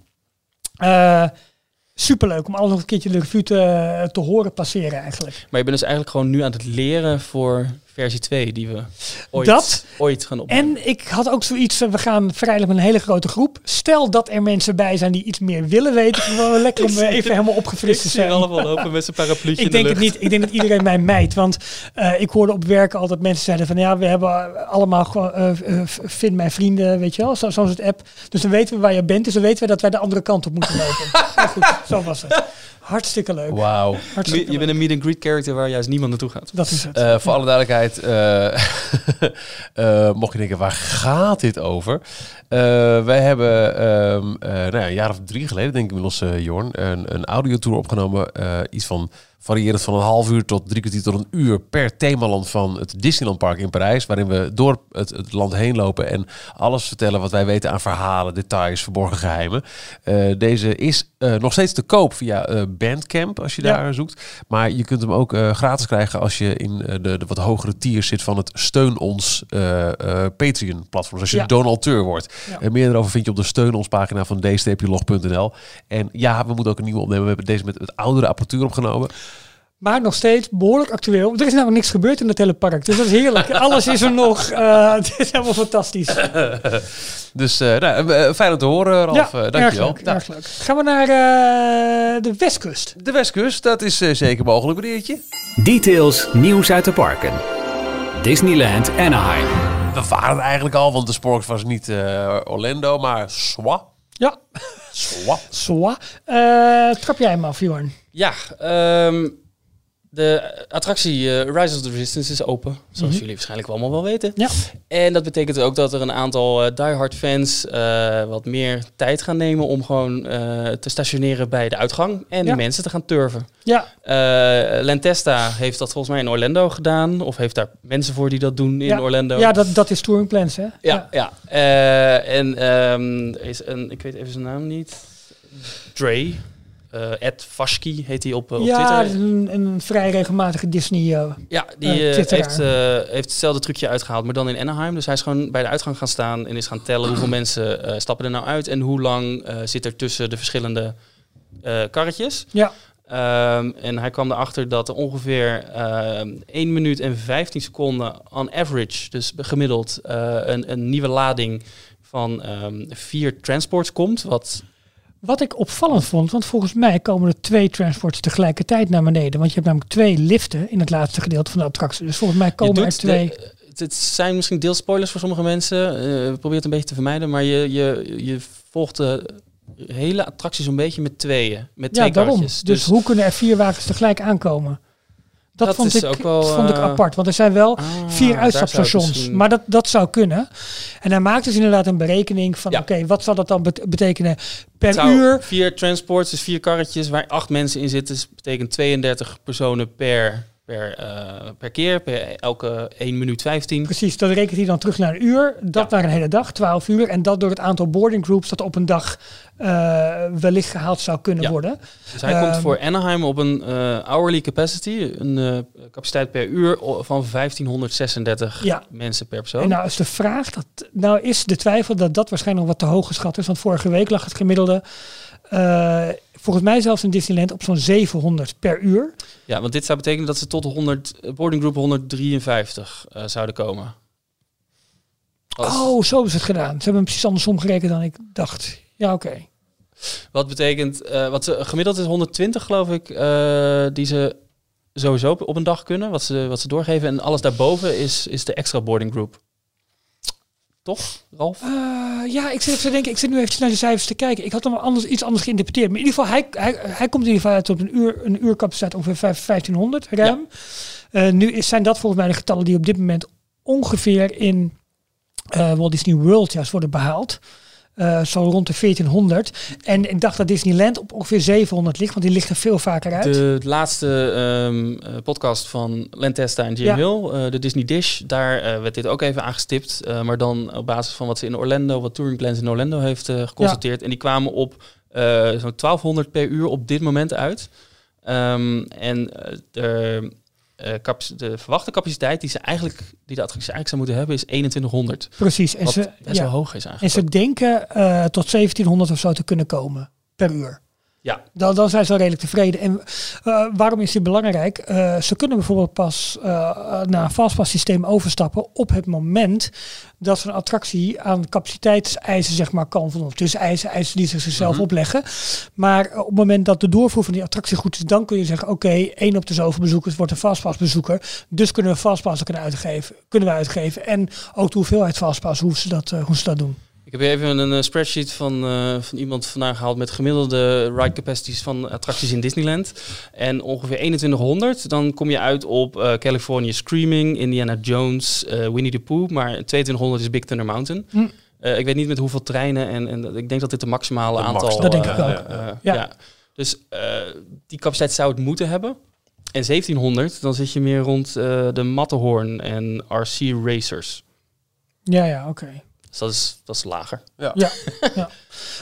Superleuk om alles nog een keertje de revue te, te horen passeren eigenlijk. Maar je bent dus eigenlijk gewoon nu aan het leren voor versie 2 die we ooit, Dat. ooit gaan opnemen. En ik had ook zoiets, eh, we gaan vrijdag met een hele grote groep. Stel dat er mensen bij zijn die iets meer willen weten. Wel lekker om eh, even helemaal opgefrist te zijn. allemaal lopen met zijn parapluutje Ik de denk het niet. Ik denk dat iedereen mij mijt. Want eh, ik hoorde op werk altijd mensen zeiden van ja, we hebben allemaal gewoon eh, eh, vind mijn vrienden, weet je wel, zo, zoals het app. Dus dan weten we waar je bent. Dus dan weten we dat wij de andere kant op moeten lopen. maar goed, zo was het. Hartstikke leuk. Wauw. Je bent een meet and greet character waar juist niemand naartoe gaat. Dat is het. Eh, voor alle duidelijkheid, eh, eh, mocht je denken, waar gaat dit over? Eh, wij hebben ehm, eh, nou ja, een jaar of drie geleden, denk ik inmiddels, Jorn, een, een audiotour opgenomen. iets van variërend van een half uur tot drie kwartier tot een uur per themaland van het Disneyland Park in Parijs. Waarin we door het, het land heen lopen en alles vertellen wat wij weten aan verhalen, details, verborgen geheimen. Eh, deze is nog steeds te koop via Bandcamp als je Ja. daar zoekt. Maar je kunt hem ook gratis krijgen als je in de, de wat hogere tiers zit van het Steun Ons eh, eh, Patreon platform. Dus als je Ja. donateur wordt. Ja. En meer erover vind je op de Steun Ons pagina van d-log.nl. En ja, we moeten ook een nieuwe opnemen. We hebben deze met het oudere apparatuur opgenomen. Maar nog steeds behoorlijk actueel. Er is namelijk niks gebeurd in het hele park. Dus dat is heerlijk. Alles is er nog. Eh, het is helemaal fantastisch. Dus eh, nou, fijn om te horen, Ralf. ja, erg dankjewel. leuk, Nou, erg leuk. Gaan we naar eh, de Westkust. de Westkust, dat is eh, zeker mogelijk, meneertje. Details nieuws uit de parken. Disneyland Anaheim. We waren er eigenlijk al, want de Sporks was niet eh, Orlando, maar Swa. Ja, Swa. Soa. Eh, trap jij hem af, Jorn? Ja, ehm, De attractie eh, Rise of the Resistance is open, zoals Mhm. jullie waarschijnlijk allemaal wel weten. Ja. En dat betekent ook dat er een aantal eh, diehard fans eh, wat meer tijd gaan nemen om gewoon te stationeren bij de uitgang en Ja. mensen te gaan turven. Ja, Lentesta heeft dat volgens mij in Orlando gedaan, of heeft daar mensen voor die dat doen in Ja. Orlando. ja dat, dat is Touring Plans, hè? Ja, ja. En ehm, is een, ik weet even zijn naam niet. Dre. Eh Ed Vashki heet hij op, eh, op ja, Twitter. is een, een vrij regelmatige Disney. eh, Ja, die heeft, heeft hetzelfde trucje uitgehaald, maar dan in Anaheim. Dus hij is gewoon bij de uitgang gaan staan en is gaan tellen hoeveel mensen stappen er nou uit en hoe lang zit er tussen de verschillende karretjes. ja, Ehm, en hij kwam erachter dat er ongeveer ehm 1 minuut en 15 seconden on average, dus gemiddeld, een, een nieuwe lading van ehm, vier transports komt. Wat Wat ik opvallend vond, want volgens mij komen er twee transports tegelijkertijd naar beneden. Want je hebt namelijk twee liften in het laatste gedeelte van de attractie. Dus volgens mij komen er twee. de- het- zijn misschien deelspoilers voor sommige mensen. eh probeer het een beetje te vermijden. Maar je, je, je volgt de hele attractie zo'n beetje met tweeën. Met twee ja, daarom. karretjes. Dus, hoe kunnen er vier wagens tegelijk aankomen? Dat, Dat vond, ik, ook wel, vond ik eh, apart. Want er zijn wel Ah, vier uitstapstations. Maar dat, dat zou kunnen. En hij maakt dus inderdaad een berekening van... Ja. oké, wat zal dat dan bet- betekenen per zou uur? Vier transports, dus vier karretjes waar acht mensen in zitten. Dus betekent 32 personen per, per, eh, per keer. Per elke 1 minuut 15. Precies, dat rekent hij dan terug naar een uur. Dat Ja. naar een hele dag, 12 uur. En dat door het aantal boarding groups dat op een dag eh, wellicht gehaald zou kunnen Ja. worden. Dus hij Ehm, komt voor Anaheim op een eh, hourly capacity. Een capaciteit per uur van 1536 Ja. mensen per persoon. En nou is de vraag, dat, nou is de twijfel dat dat waarschijnlijk nog wat te hoog geschat is. Want vorige week lag het gemiddelde, volgens mij zelfs in Disneyland, op zo'n 700 per uur. Ja, want dit zou betekenen dat ze tot 100, eh, boarding group 153 eh, zouden komen. Als- Oh, zo is het gedaan. Ze hebben hem precies andersom gerekend dan ik dacht. Ja, oké. Wat betekent, eh, wat ze gemiddeld is 120 geloof ik, die ze sowieso op, op een dag kunnen, wat ze, wat ze doorgeven. En alles daarboven is, is de extra boarding group. Toch, Ralf? Eh, ja, ik zit even te denken, ik zit nu even naar de cijfers te kijken. Ik had hem anders, iets anders geïnterpreteerd. Maar in ieder geval, hij, hij, hij komt in ieder geval uit op een uur, een uurcapaciteit ongeveer vijf- 1500 ruim. Eh, nu is, zijn dat volgens mij de getallen die op dit moment ongeveer in eh Walt Disney World juist worden behaald. Eh, zo rond de 1400. En ik dacht dat Disneyland op ongeveer 700 ligt, want die ligt er veel vaker uit. De laatste ehm, eh, podcast van Lentesta en Jim Ja. Hill, eh, de Disney Dish, daar werd dit ook even aangestipt. maar dan op basis van wat ze in Orlando, wat Touring Plans in Orlando heeft geconstateerd. En die kwamen op zo'n 1200 per uur op dit moment uit. Ehm, en de, eh, de verwachte capaciteit die ze eigenlijk, die de attractie eigenlijk zou moeten hebben, is 2100. Precies. En Wat ze, best ja. wel hoog is en eigenlijk. ze denken eh, tot 1700 of zo te kunnen komen per uur. Ja. Dan, dan zijn ze wel redelijk tevreden. En eh, waarom is dit belangrijk? Eh, ze kunnen bijvoorbeeld pas eh, naar een fastpass systeem overstappen op het moment dat zo'n attractie aan capaciteitseisen zeg maar kan voldoen. Dus eisen, eisen die ze zichzelf Mhm. opleggen. Maar op het moment dat de doorvoer van die attractie goed is, dan kun je zeggen, oké, één op de zoveel bezoekers wordt een fastpass bezoeker. Dus kunnen we fastpassen kunnen uitgeven, kunnen we uitgeven. En ook de hoeveelheid fastpass, hoe ze dat, hoe ze dat doen. Ik heb hier even een eh, spreadsheet van, eh, van iemand vandaan gehaald met gemiddelde ride capacities van attracties in Disneyland. En ongeveer 2100, dan kom je uit op eh, California Screaming, Indiana Jones, eh, Winnie the Pooh. Maar 2200 is Big Thunder Mountain. Hm. Eh, ik weet niet met hoeveel treinen en, en ik denk dat dit de maximale De aantal... max, dat denk ik ook. Ja. ja. Dus eh, die capaciteit zou het moeten hebben. En 1700, dan zit je meer rond eh, de Matterhorn en RC Racers. Ja, ja, oké. Dus dat is, dat is lager. Ja, ja.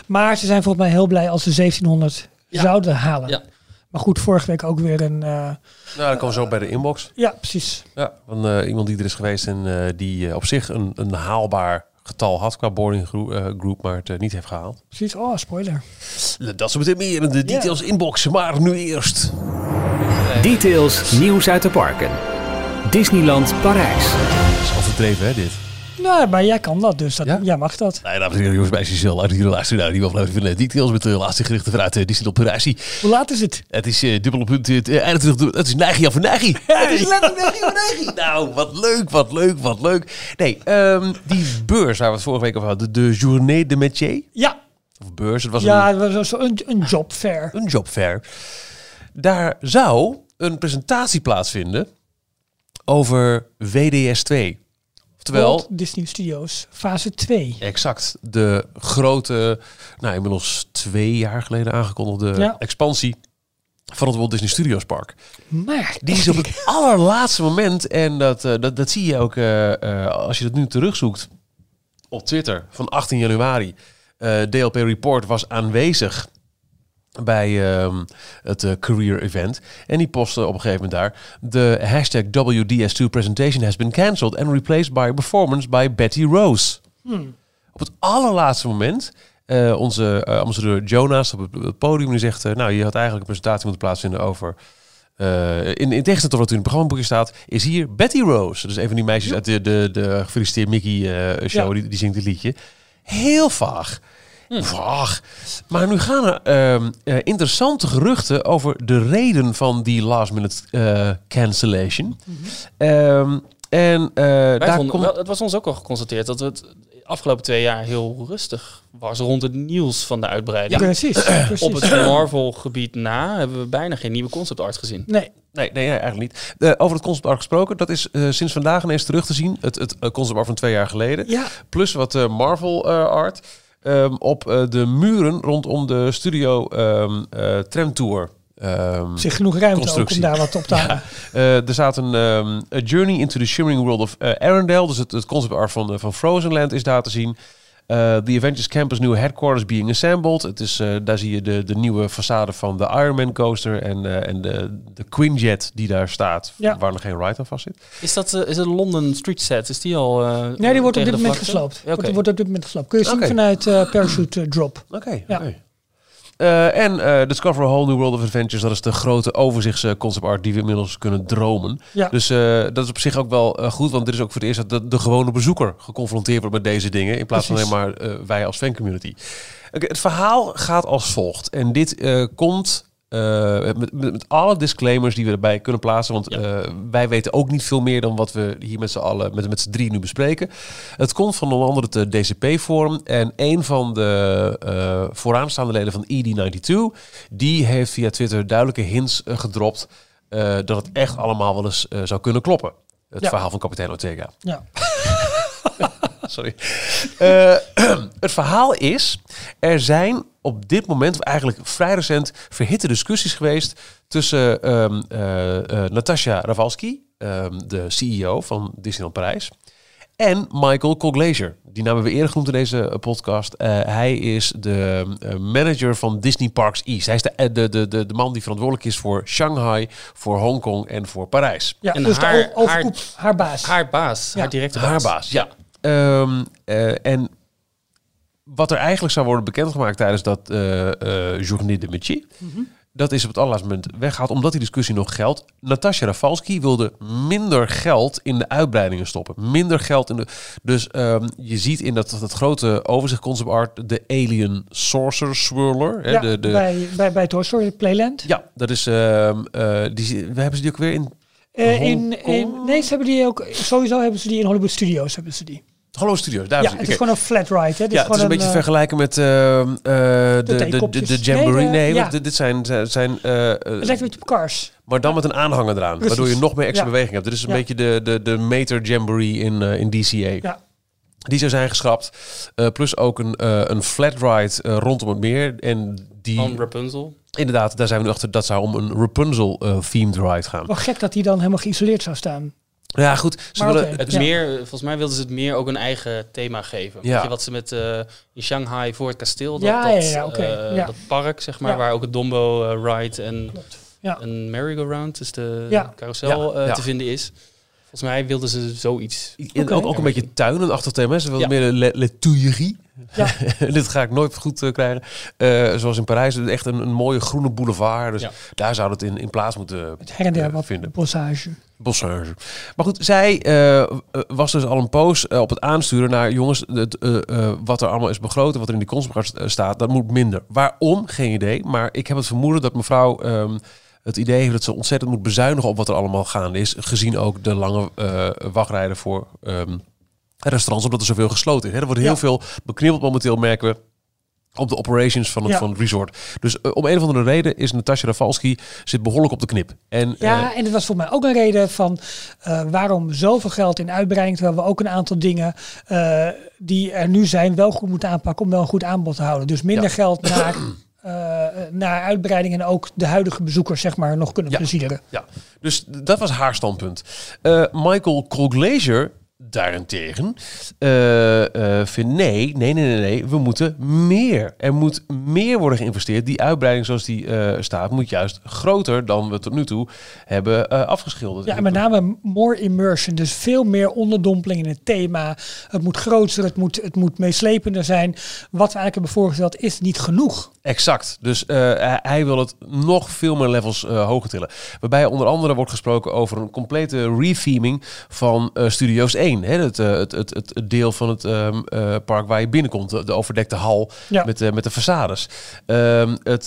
Maar ze zijn volgens mij heel blij als ze 1700 Ja. zouden halen. Ja. Maar goed, vorige week ook weer een... eh, Nou, dan komen we zo bij de inbox. ja, precies. Ja, van eh, iemand die er is geweest en eh, die op zich een, een haalbaar getal had qua boarding gro- group, maar het niet heeft gehaald. Precies. Oh, spoiler. Dat zo meteen meer in de details inbox, maar nu eerst. Details nieuws uit de parken. Disneyland Parijs. Dat is al verdreven, hè, dit? Nou, maar jij kan dat, dus dat, Ja? jij mag dat. Nee, dames en heren, jongens, bij Giselle. Uit hier luisteren naar die aflevering van de details met de laatste gerichten vanuit uh, Disneyland Parijs. Hoe laat is het? Het is uh, dubbele punt, uh, 21, het is Nijgie van Nijgie. Het is letterlijk Nijgie van Nijgie. Nou, wat leuk, wat leuk, wat leuk. Nee, ehm, die beurs waar we het vorige week over hadden, de Journée de Métier. Ja, Of beurs, het was ja een, het was zo- een, een job fair. een jobfair. Daar zou een presentatie plaatsvinden over WDS 2. Walt Disney Studios, fase 2. exact de grote, nou inmiddels twee jaar geleden aangekondigde Ja. expansie van het Walt Disney Studios Park. Maar Die is op het allerlaatste moment, en dat, eh, dat, dat zie je ook eh, eh, als je dat nu terugzoekt op Twitter van 18 januari. DLP Report was aanwezig bij ehm, het eh, career event. En die postte op een gegeven moment daar... De hashtag WDS2 presentation has been cancelled and replaced by a performance by Betty Rose. Op het allerlaatste moment... eh, onze eh, ambassadeur Jonas op het, het podium die zegt... nou, je had eigenlijk een presentatie moeten plaatsvinden over... in, in tegenstelling tot wat u in het programmaboekje staat... is hier Betty Rose. Dus een van die meisjes uit de, de, de Gefeliciteerd Mickey show... Ja. Die, die zingt het liedje. Heel vaag. Maar nu gaan er ehm, eh, interessante geruchten over de reden van die last minute eh, cancellation. Ehm, en Wij daar vonden- het was ons ook al geconstateerd dat het afgelopen twee jaar heel rustig was rond het nieuws van de uitbreiding. precies, precies. Op het Marvel-gebied na hebben we bijna geen nieuwe concept art gezien. Nee, Nee, nee, eigenlijk niet. Over het concept art gesproken, dat is sinds vandaag ineens terug te zien. Het, het concept art van twee jaar geleden. ja, Plus wat Marvel art ehm, op eh, de muren rondom de studio ehm eh, tramtour. Ehm, zich genoeg ruimte ook om daar wat op te halen. Eh, er staat een A Journey into the Shimmering World of Arendelle. Dus het, het concept art van, eh, van Frozen Land is daar te zien. Eh the Avengers Campus New Headquarters being assembled. Het is, eh, daar zie je de, de nieuwe façade van de Iron Man coaster en, eh, en de, de Quinjet die daar staat. Ja. Waar nog geen ride aan vast zit. Is dat is het London Street Set? Is die al? eh, Nee, die wordt op dit moment gesloopt. Ja, oké. Wordt, wordt op dit moment gesloopt. Kun je zien Oké. vanuit eh, Parachute Drop. Oké, Ja. Eh, en eh, Discover a Whole New World of Adventures. Dat is de grote overzichtsconcept art die we inmiddels kunnen dromen. Ja. Dus eh, dat is op zich ook wel goed. Want dit is ook voor het eerst dat de, de gewone bezoeker geconfronteerd wordt met deze dingen. In plaats Precies. van alleen maar wij als fancommunity. Het verhaal gaat als volgt. En dit komt eh, met, alle disclaimers die we erbij kunnen plaatsen. Want Ja. eh, wij weten ook niet veel meer dan wat we hier met z'n allen, met, met z'n drie nu bespreken. Het komt van onder andere het DCP-forum. En een van de eh, vooraanstaande leden van ED92... die heeft via Twitter duidelijke hints eh, gedropt... eh, dat het echt allemaal wel eens eh, zou kunnen kloppen. Het Ja. verhaal van kapitein Ortega. Ja. Sorry. Eh, het verhaal is, er zijn op dit moment, eigenlijk vrij recent, verhitte discussies geweest tussen ehm eh, eh, Natasha Ravalski, ehm, de CEO van Disneyland Parijs, en Michael Colglazier. Die naam hebben we eerder genoemd in deze podcast. Eh, hij is de manager van Disney Parks East. Hij is de, de, de, de, de man die verantwoordelijk is voor Shanghai, voor Hongkong en voor Parijs. ja En dus haar- overkoep, haar, baas. Haar baas, Ja. haar directe baas. Haar baas, ja. Ehm, eh, en wat er eigenlijk zou worden bekendgemaakt tijdens dat eh eh Journée de Métier, dat is op het allerlaatste moment weggehaald, omdat die discussie nog geldt. Natasja Rafalski wilde minder geld in de uitbreidingen stoppen. Minder geld in de... Dus ehm, je ziet in dat, dat grote overzicht concept art de Alien Sorcerer Swirler. Hè, de, de, Bij, bij, bij Toy Story Playland. ja, dat is... ehm, eh, die, we hebben ze die ook weer in in, in, nee, ze hebben die ook, sowieso hebben ze die in Hollywood Studios. Hebben ze die. Hallo Studios. Daar Ja, is het is gewoon een flat ride. Hè. Het Ja, het is gewoon een beetje eh, vergelijken met ehm, eh, de, de, de. Jamboree. Nee, Nee, de- ja. want dit, dit zijn, zijn eh, eh, Het lijkt een beetje op Cars. maar dan met een aanhanger eraan. Precies. Waardoor je nog meer extra Ja. beweging hebt. Dit is een Ja. beetje de, de, de Meter Jamboree in, eh, in DCA. Ja. Die zou zijn geschrapt. Eh, plus ook een, eh, een flat ride eh, rondom het meer. En die, Van Rapunzel. inderdaad, daar zijn we nu achter. Dat zou om een Rapunzel-themed ride gaan. Wel gek dat die dan helemaal geïsoleerd zou staan. Ja, goed. Ze Maar willen, oké. Het Ja. meer, volgens mij wilden ze het meer ook een eigen thema geven. Ja. Weet je, wat ze met eh, in Shanghai voor het kasteel, dat, Ja, dat, ja, ja, oké, eh, ja. dat park, zeg maar, Ja. waar ook het Dombo eh, ride en Ja. een merry-go-round, dus de Ja. carousel, Ja, eh, ja. te vinden is. Volgens mij wilden ze zoiets. Oké. ook, ook een beetje tuinenachtig thema. Ze wilden Ja. meer de. Ja. Dit ga ik nooit goed eh, krijgen. Eh, zoals in Parijs, echt een, een mooie groene boulevard. Dus Ja. daar zou het in, in plaats moeten Her en der eh, wat vinden. bossage. Bossage. Maar goed, zij was dus al een poos op het aansturen naar jongens, het, eh, eh, wat er allemaal is begroten, wat er in die concept eh, staat, dat moet minder. Waarom? Geen idee. Maar ik heb het vermoeden dat mevrouw ehm, het idee heeft dat ze ontzettend moet bezuinigen op wat er allemaal gaande is. Gezien ook de lange eh, wachtrijden voor ehm, restaurants, omdat er zoveel gesloten is. Er wordt heel Ja. veel beknibbeld momenteel, merken we. op de operations van het, Ja. van het resort. Dus eh, om een of andere reden is Natasja Rafalski zit behoorlijk op de knip. En, Ja, eh, en het was voor mij ook een reden van eh, waarom zoveel geld in uitbreiding, terwijl we ook een aantal dingen die er nu zijn wel goed moeten aanpakken om wel een goed aanbod te houden. Dus minder Ja. geld naar, naar uitbreiding en ook de huidige bezoekers zeg maar nog kunnen Ja. plezieren. Ja, dus dat was haar standpunt. Eh, Michael Colglazier daarentegen eh, eh, vindt nee, nee, nee, nee, nee, we moeten meer. Er moet meer worden geïnvesteerd. Die uitbreiding zoals die eh, staat moet juist groter dan we tot nu toe hebben afgeschilderd. Ja, met name more immersion, dus veel meer onderdompeling in het thema. Het moet groter, het moet, het moet meeslepender zijn. Wat we eigenlijk hebben voorgesteld is niet genoeg. Exact. Dus hij- wil het nog veel meer levels hoger tillen. Waarbij onder andere wordt gesproken over een complete retheming van Studio's 1. Hè? Het, eh, het, het, het, het deel van het ehm, eh, park waar je binnenkomt. De, de overdekte hal Ja. met, eh, met de façades. Ehm, het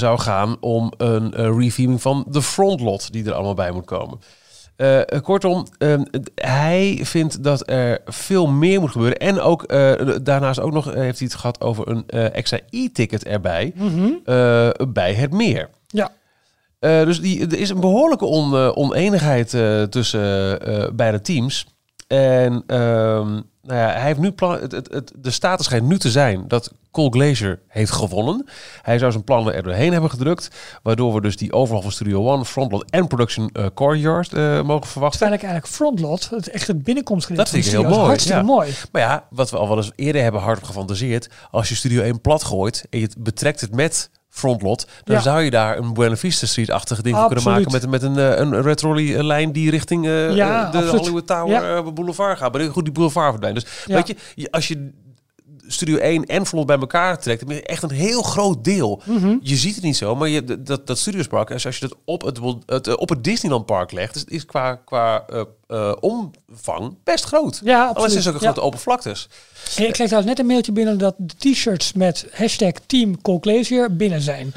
zou gaan om een retheming van de frontlot die er allemaal bij moet komen. Kortom, ehm, hij vindt dat er veel meer moet gebeuren. En ook daarnaast ook nog heeft hij het gehad over een extra e-ticket erbij eh, bij het meer. Ja. Dus die, er is een behoorlijke on, oneenigheid tussen beide teams. En ehm, nou ja, hij heeft nu plan, het, het, het, de status schijnt nu te zijn dat Cole Glazer heeft gewonnen. Hij zou zijn plannen er doorheen hebben gedrukt. Waardoor we dus die overal van Studio One, Frontlot en Production eh, Courtyard eh, mogen verwachten. Terwijl ik eigenlijk frontlot, het echte binnenkomstgedeelte Dat vind ik heel mooi, Hartstikke ja. mooi. Maar ja, wat we al wel eens eerder hebben hardop gefantaseerd. Als je Studio 1 plat gooit en je betrekt het met frontlot, dan Ja. zou je daar een Buena Vista Street-achtige ding kunnen maken met, met een, eh, een Red Trolley eh, lijn die richting eh, Ja, de absoluut. Hollywood Tower Ja. Boulevard gaat. Maar goed, die boulevard verdwijnt. Dus weet je, als je Studio 1 en Front bij elkaar trekt, echt een heel groot deel. Mhm. Je ziet het niet zo, maar je, dat, dat Studiospark, als als je dat op het, het, eh, op het Disneyland Park legt, dus het is qua, qua eh, eh, omvang best groot. Ja, Alles absoluut. is ook een grote open vlaktes. Hey, ik kreeg trouwens net een mailtje binnen dat de t-shirts met hashtag Team Colclazier binnen zijn.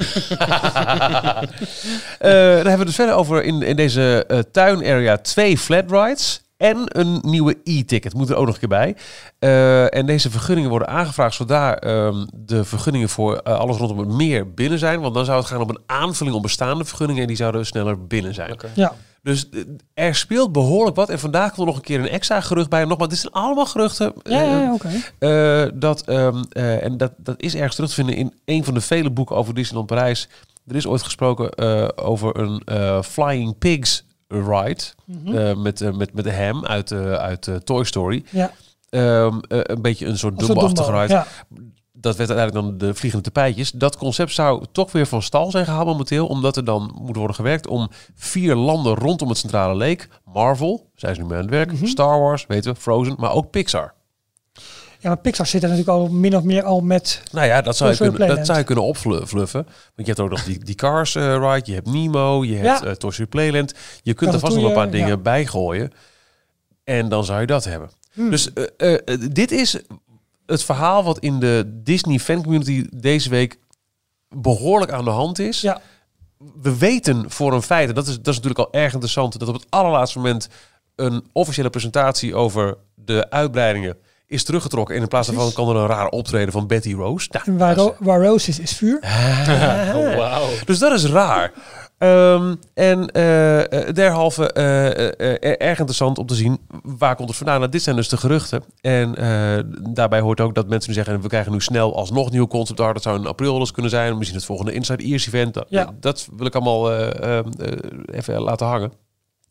Dan hebben we dus verder over in, in deze eh tuinarea twee flat rides. En een nieuwe e-ticket moet er ook nog een keer bij. Eh, en deze vergunningen worden aangevraagd zodra ehm, de vergunningen voor eh, alles rondom het meer binnen zijn. Want dan zou het gaan om een aanvulling op bestaande vergunningen en die zouden sneller binnen zijn. Ja, Dus eh, er speelt behoorlijk wat. En vandaag komt er nog een keer een extra gerucht bij. Nogmaals, dit zijn allemaal geruchten. ja, ja, ja, oké. eh, dat, ehm, eh, en dat, dat is ergens terug te vinden in een van de vele boeken over Disneyland Parijs. Er is ooit gesproken eh, over een eh, Flying Pigs ride. Mhm. eh, met, eh, met, met de ham uit, eh, uit Toy Story. Ja, Ehm, eh, een beetje een soort als een Dumbo-achtige Dumbo, ride. Ja. Dat werd uiteindelijk dan de vliegende tapijtjes. Dat concept zou toch weer van stal zijn gehaald momenteel. Omdat er dan moet worden gewerkt om vier landen rondom het centrale leek. Marvel, zijn ze nu mee aan het werk. Mhm. Star Wars, weten we. Frozen, maar ook Pixar. Ja, maar Pixar zit er natuurlijk al min of meer al met... Nou ja, dat zou, je kunnen, dat zou je kunnen opfluffen. Want je hebt ook nog die, die Cars eh, ride, je hebt Nemo, je hebt Ja. Toy Story Playland. Je kunt er vast nog een paar dingen bij gooien. En dan zou je dat hebben. Hmm. Dus eh, eh, dit is het verhaal wat in de Disney fan community deze week behoorlijk aan de hand is. Ja. We weten voor een feit, en dat is, dat is natuurlijk al erg interessant, dat op het allerlaatste moment een officiële presentatie over de uitbreidingen is teruggetrokken. En in plaats daarvan kan er een raar optreden van Betty Rose. Nou, En waar, ro Rose is, is vuur. Oh, wauw. dus dat is raar. Ehm, en eh, eh, derhalve eh, erg interessant om te zien waar komt het vandaan. Nou, dit zijn dus de geruchten. En eh, daarbij hoort ook dat mensen nu zeggen... we krijgen nu snel alsnog nieuw concept art. Dat zou in april kunnen zijn. Misschien het volgende Inside Ears event. Dat, Ja. dat wil ik allemaal eh, eh, eh, even laten hangen.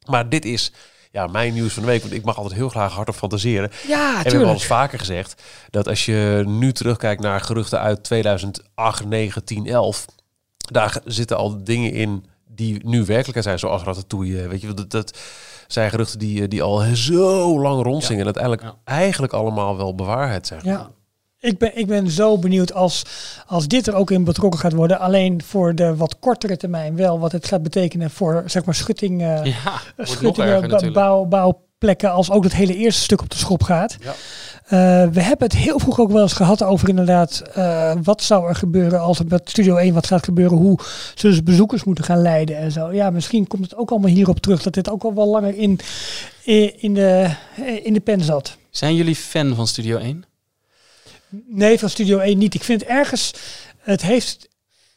Maar dit is ja, mijn nieuws van de week. Want ik mag altijd heel graag hardop fantaseren. Ja, En we hebben al tuurlijk. eens vaker gezegd dat als je nu terugkijkt naar geruchten uit 2008, 9, 10, 11, daar zitten al dingen in die nu werkelijkheid zijn, zoals Ratatouille. Weet je, dat, dat zijn geruchten die, die al zo lang rondzingen en uiteindelijk Ja. eigenlijk allemaal wel bewaarheid zijn. Ja. Ik ben, ik ben zo benieuwd als, als dit er ook in betrokken gaat worden. Alleen voor de wat kortere termijn wel. Wat het gaat betekenen voor zeg maar schutting, eh Ja, nog schuttingen, erger bouw, bouwplekken. Als ook het hele eerste stuk op de schop gaat. Ja. Eh, we hebben het heel vroeg ook wel eens gehad over inderdaad. eh, wat zou er gebeuren als er met Studio 1 wat gaat gebeuren? Hoe zullen ze bezoekers moeten gaan leiden en zo. Ja, misschien komt het ook allemaal hierop terug. Dat dit ook al wel langer in, in, in, de, in de pen zat. Zijn jullie fan van Studio 1? Nee, van Studio 1 niet. Ik vind ergens, het heeft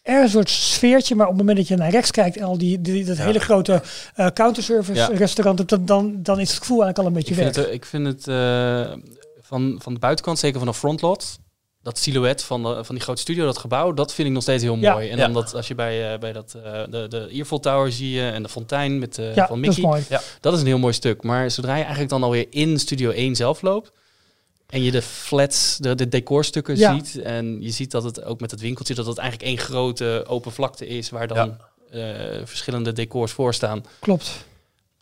ergens een soort sfeertje, maar op het moment dat je naar rechts kijkt en al die, die dat hele grote eh counterservice Ja. restaurant dan, dan, dan is het gevoel eigenlijk al een beetje Ik vind weg. het, ik vind het eh, van, van de buitenkant, zeker van de frontlot, dat silhouet van, de, van die grote studio, dat gebouw, dat vind ik nog steeds heel Ja. mooi. En dan dat, als je bij, eh, bij dat, eh, de, de Eiffel Tower zie je en de fontein met, eh ja, van dat is Mickey, mooi. dat is een heel mooi stuk. Maar zodra je eigenlijk dan alweer in Studio 1 zelf loopt, en je de flats, de, de decorstukken Ja. ziet, en je ziet dat het ook met het winkeltje, dat het eigenlijk één grote open vlakte is, waar dan eh, verschillende decors voor staan. Klopt.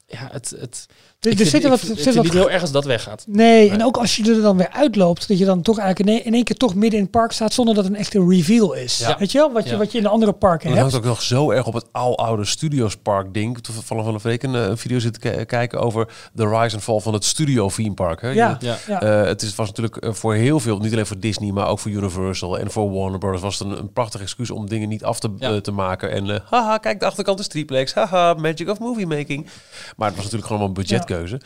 Ja, het, het, Er, ik er zit er wat, zit wat niet heel erg als dat weggaat. Nee, en ook als je er dan weer uitloopt, dat je dan toch eigenlijk in één, keer toch midden in het park staat zonder dat het een echte reveal is. Ja. Weet je wel? Wat je, Ja. wat je in de andere parken Het hebt. hangt ook nog zo erg op het oude Studiospark ding. Toevallig van een week een eh, video zitten ki- kijken over de rise and fall van het Studio Theme Park. Hè? Ja, Ja. ja. Eh, het is, was natuurlijk eh, voor heel veel, niet alleen voor Disney, maar ook voor Universal en voor Warner Brothers, was het een, een prachtig excuus om dingen niet af te, Ja. te maken. En haha, kijk, de achterkant is triplex. Haha, magic of movie making. Maar het was natuurlijk gewoon een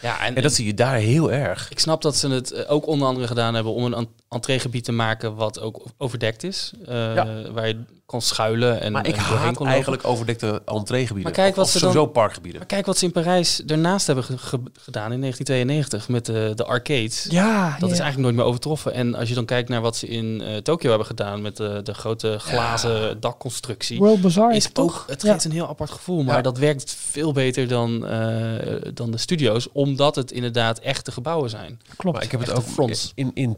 Ja, en, En dat zie je daar heel erg. ik snap dat ze het eh, ook onder andere gedaan hebben om een en- entreegebied te maken wat ook overdekt is. eh, Ja. Waar je kon schuilen en Maar ik en haat kon eigenlijk overdekte entreegebieden. Maar kijk wat of ze sowieso dan- parkgebieden. Maar kijk wat ze in Parijs daarnaast hebben ge- ge- gedaan in 1992 met de, de arcades. ja, Dat ja. is eigenlijk nooit meer overtroffen. En als je dan kijkt naar wat ze in eh Tokio hebben gedaan met de, de grote glazen dakconstructie. World Bazaar is toch? het geeft een heel apart gevoel, maar dat werkt veel beter dan, eh, dan de studio's, omdat het inderdaad echte gebouwen zijn. Klopt. Maar ik heb het ook fronts. in, in.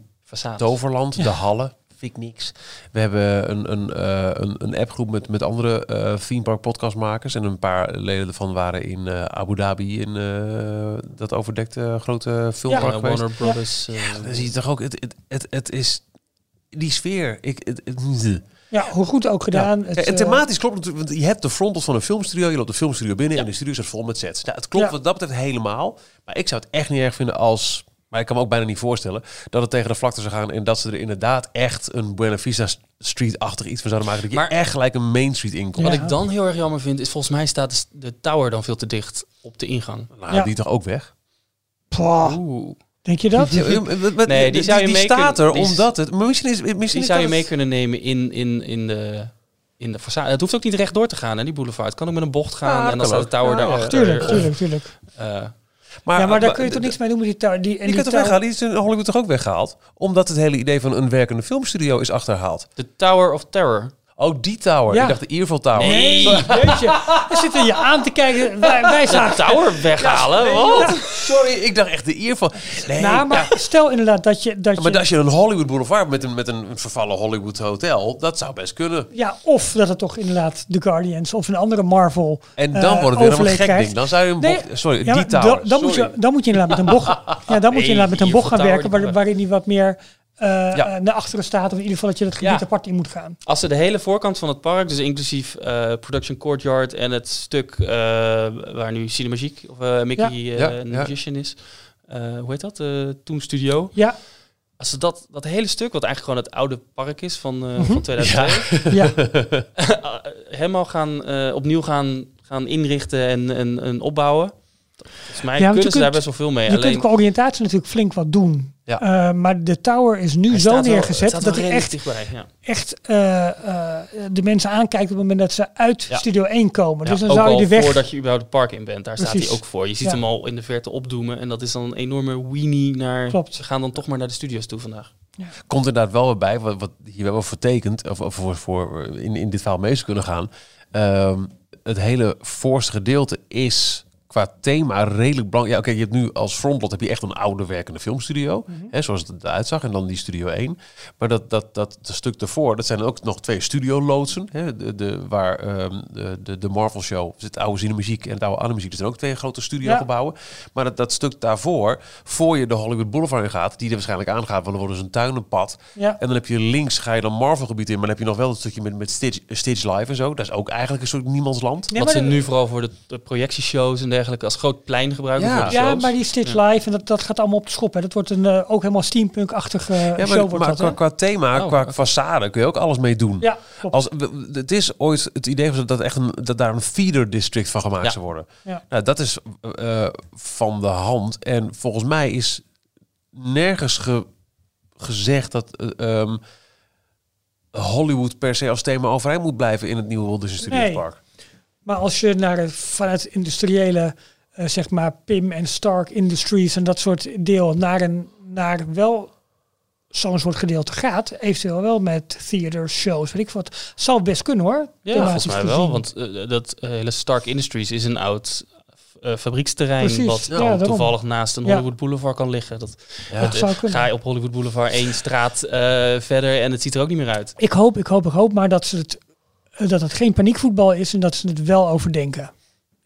Toverland, de Hallen. Vind ik niks. We hebben een, een, eh, een, een appgroep met, met andere eh theme park podcastmakers. En een paar leden ervan waren in eh, Abu Dhabi in eh, dat overdekte grote filmpark Ja. Warner Brothers. eh, Dan zie je toch ook, het, het, het, het is die sfeer. Ik, het, het- Ja, hoe goed ook gedaan. Ja. Het, en thematisch klopt natuurlijk, want je hebt de frontal van een filmstudio, je loopt de filmstudio binnen Ja. en de studio is vol met sets. Nou, het klopt Ja. wat dat betreft helemaal, maar ik zou het echt niet erg vinden als, maar ik kan me ook bijna niet voorstellen, dat het tegen de vlakte zou gaan en dat ze er inderdaad echt een Buena Vista Street-achtig iets van zouden maken, dat je Maar- echt gelijk een Main Street inkomt. Wat ik dan heel erg jammer vind, is volgens mij staat de tower dan veel te dicht op de ingang. Nou, Ja. die toch ook weg? Oeh. denk je dat? Nee, die zou je mee staat kunnen- er die is- omdat het, maar misschien is, misschien Die is zou je mee het- kunnen nemen in, in, in de... In de façade. Het hoeft ook niet recht door te gaan, hè, die boulevard. Het kan ook met een bocht gaan Ja, en dan staat de tower Ja, ja. daarachter. Tuurlijk, tuurlijk, tuurlijk. eh, Maar, ja, maar daar kun je toch niks mee doen met die tower. Die, en Die die kunt toch tower- weghalen? Die is in Hollywood toch ook weggehaald? Omdat het hele idee van een werkende filmstudio is achterhaald. de Tower of Terror. Oh, die tower. Ja. Ik dacht de Eiffel Tower. Nee, weet je. We zitten je aan te kijken. Wij, wij De zagen... tower weghalen? Wat? Sorry, ik dacht echt de Eiffel. Nee, Nou, maar stel inderdaad dat je... Dat maar je als je een Hollywood Boulevard met een, met een vervallen Hollywood hotel, dat zou best kunnen. ja, of dat het toch inderdaad The Guardians of een andere Marvel En dan eh, wordt het weer een gek krijgt. ding. Dan zou je een Nee, bocht... Sorry, Ja, die maar tower. dan, dan, moet je, Sorry. dan moet je inderdaad met een bocht, ja, dan moet je inderdaad met een bocht gaan werken, waar, waarin die wat meer eh, Ja. eh, naar achteren staat. Of in ieder geval dat je het gebied Ja. apart in moet gaan. Als ze de hele voorkant van het park, dus inclusief eh, Production Courtyard en het stuk eh, waar nu Cinemagique of eh, Mickey eh, Ja. Magician is. Eh, hoe heet dat? Uh, Toen Studio. Ja, Als ze dat, dat hele stuk, wat eigenlijk gewoon het oude park is van, eh Mhm. van 2002, ja. helemaal gaan, eh, opnieuw gaan, gaan inrichten en, en, en opbouwen. Volgens mij Ja, want kunnen je ze daar kunt- best wel veel mee. je kunt qua oriëntatie natuurlijk flink wat doen. Ja. Eh, maar de tower is nu hij zo wel- neergezet dat hij echt, redelijk dichtbij. Ja. echt eh, eh, de mensen aankijkt op het moment dat ze uit Ja. Studio 1 komen. Dus dan ook zou je al de weg... voordat je überhaupt het park in bent, daar staat hij ook voor. Je ziet Ja. hem al in de verte opdoemen en dat is dan een enorme weenie naar... Klopt. Ze gaan dan toch maar naar de studio's toe vandaag. Komt inderdaad wel weer bij, wat, wat hier wel tekent, of, of voor, voor in, in dit verhaal mee zou kunnen gaan. Ehm, het hele voorste gedeelte is qua thema redelijk belangrijk. Ja, oké, je hebt nu als frontlot heb je echt een oude werkende filmstudio, hè, zoals het eruit zag, en dan die studio 1. Maar dat, dat, dat, dat stuk daarvoor, dat zijn ook nog twee studioloodsen, hè, de, de, waar ehm, de, de, de Marvel Show, het oude cinemuziek en het oude animuziek, dat zijn ook twee grote studiogebouwen. Maar dat, dat stuk daarvoor, voor je de Hollywood Boulevard in gaat, die er waarschijnlijk aangaat, want er wordt dus een tuinenpad. Ja. En dan heb je links, ga je dan Marvel gebied in, maar dan heb je nog wel een stukje met, met Stitch, Stitch Live en zo. Dat is ook eigenlijk een soort niemandsland. Nee, Wat ze nu vooral voor de, de projectieshows en dergelijke als groot plein gebruiken Ja. voor de Ja, shows. maar die Stitch Live, en dat, dat gaat allemaal op de schop. Hè. Dat wordt een, eh, ook helemaal steampunk-achtige Ja, show. maar, Wordt maar dat, qua, qua thema, Oh, qua oké. façade kun je ook alles mee doen. Ja, klopt. Als, het is ooit het idee was dat, echt een, dat daar een feeder district van gemaakt Ja. zou worden. Ja. Nou, dat is eh, van de hand. En volgens mij is nergens gezegd dat eh, ehm, Hollywood per se als thema overeind moet blijven in het nieuwe Walt Disney Studios Nee. Park. Maar als je naar het, vanuit industriële, eh, zeg maar Pim en Stark Industries en dat soort deel naar een naar wel zo'n soort gedeelte gaat, eventueel wel met theaters, shows, weet ik wat, zal best kunnen hoor. Ja, volgens mij wel. Want eh, dat eh, hele Stark Industries is een oud eh, fabrieksterrein Precies, wat ja, toevallig naast een Ja. Hollywood Boulevard kan liggen. Dat, Ja. Dat zou kunnen. ga je op Hollywood Boulevard één straat eh, verder en het ziet er ook niet meer uit. Ik hoop, ik hoop, ik hoop maar dat, ze het, dat het geen paniekvoetbal is en dat ze het wel overdenken.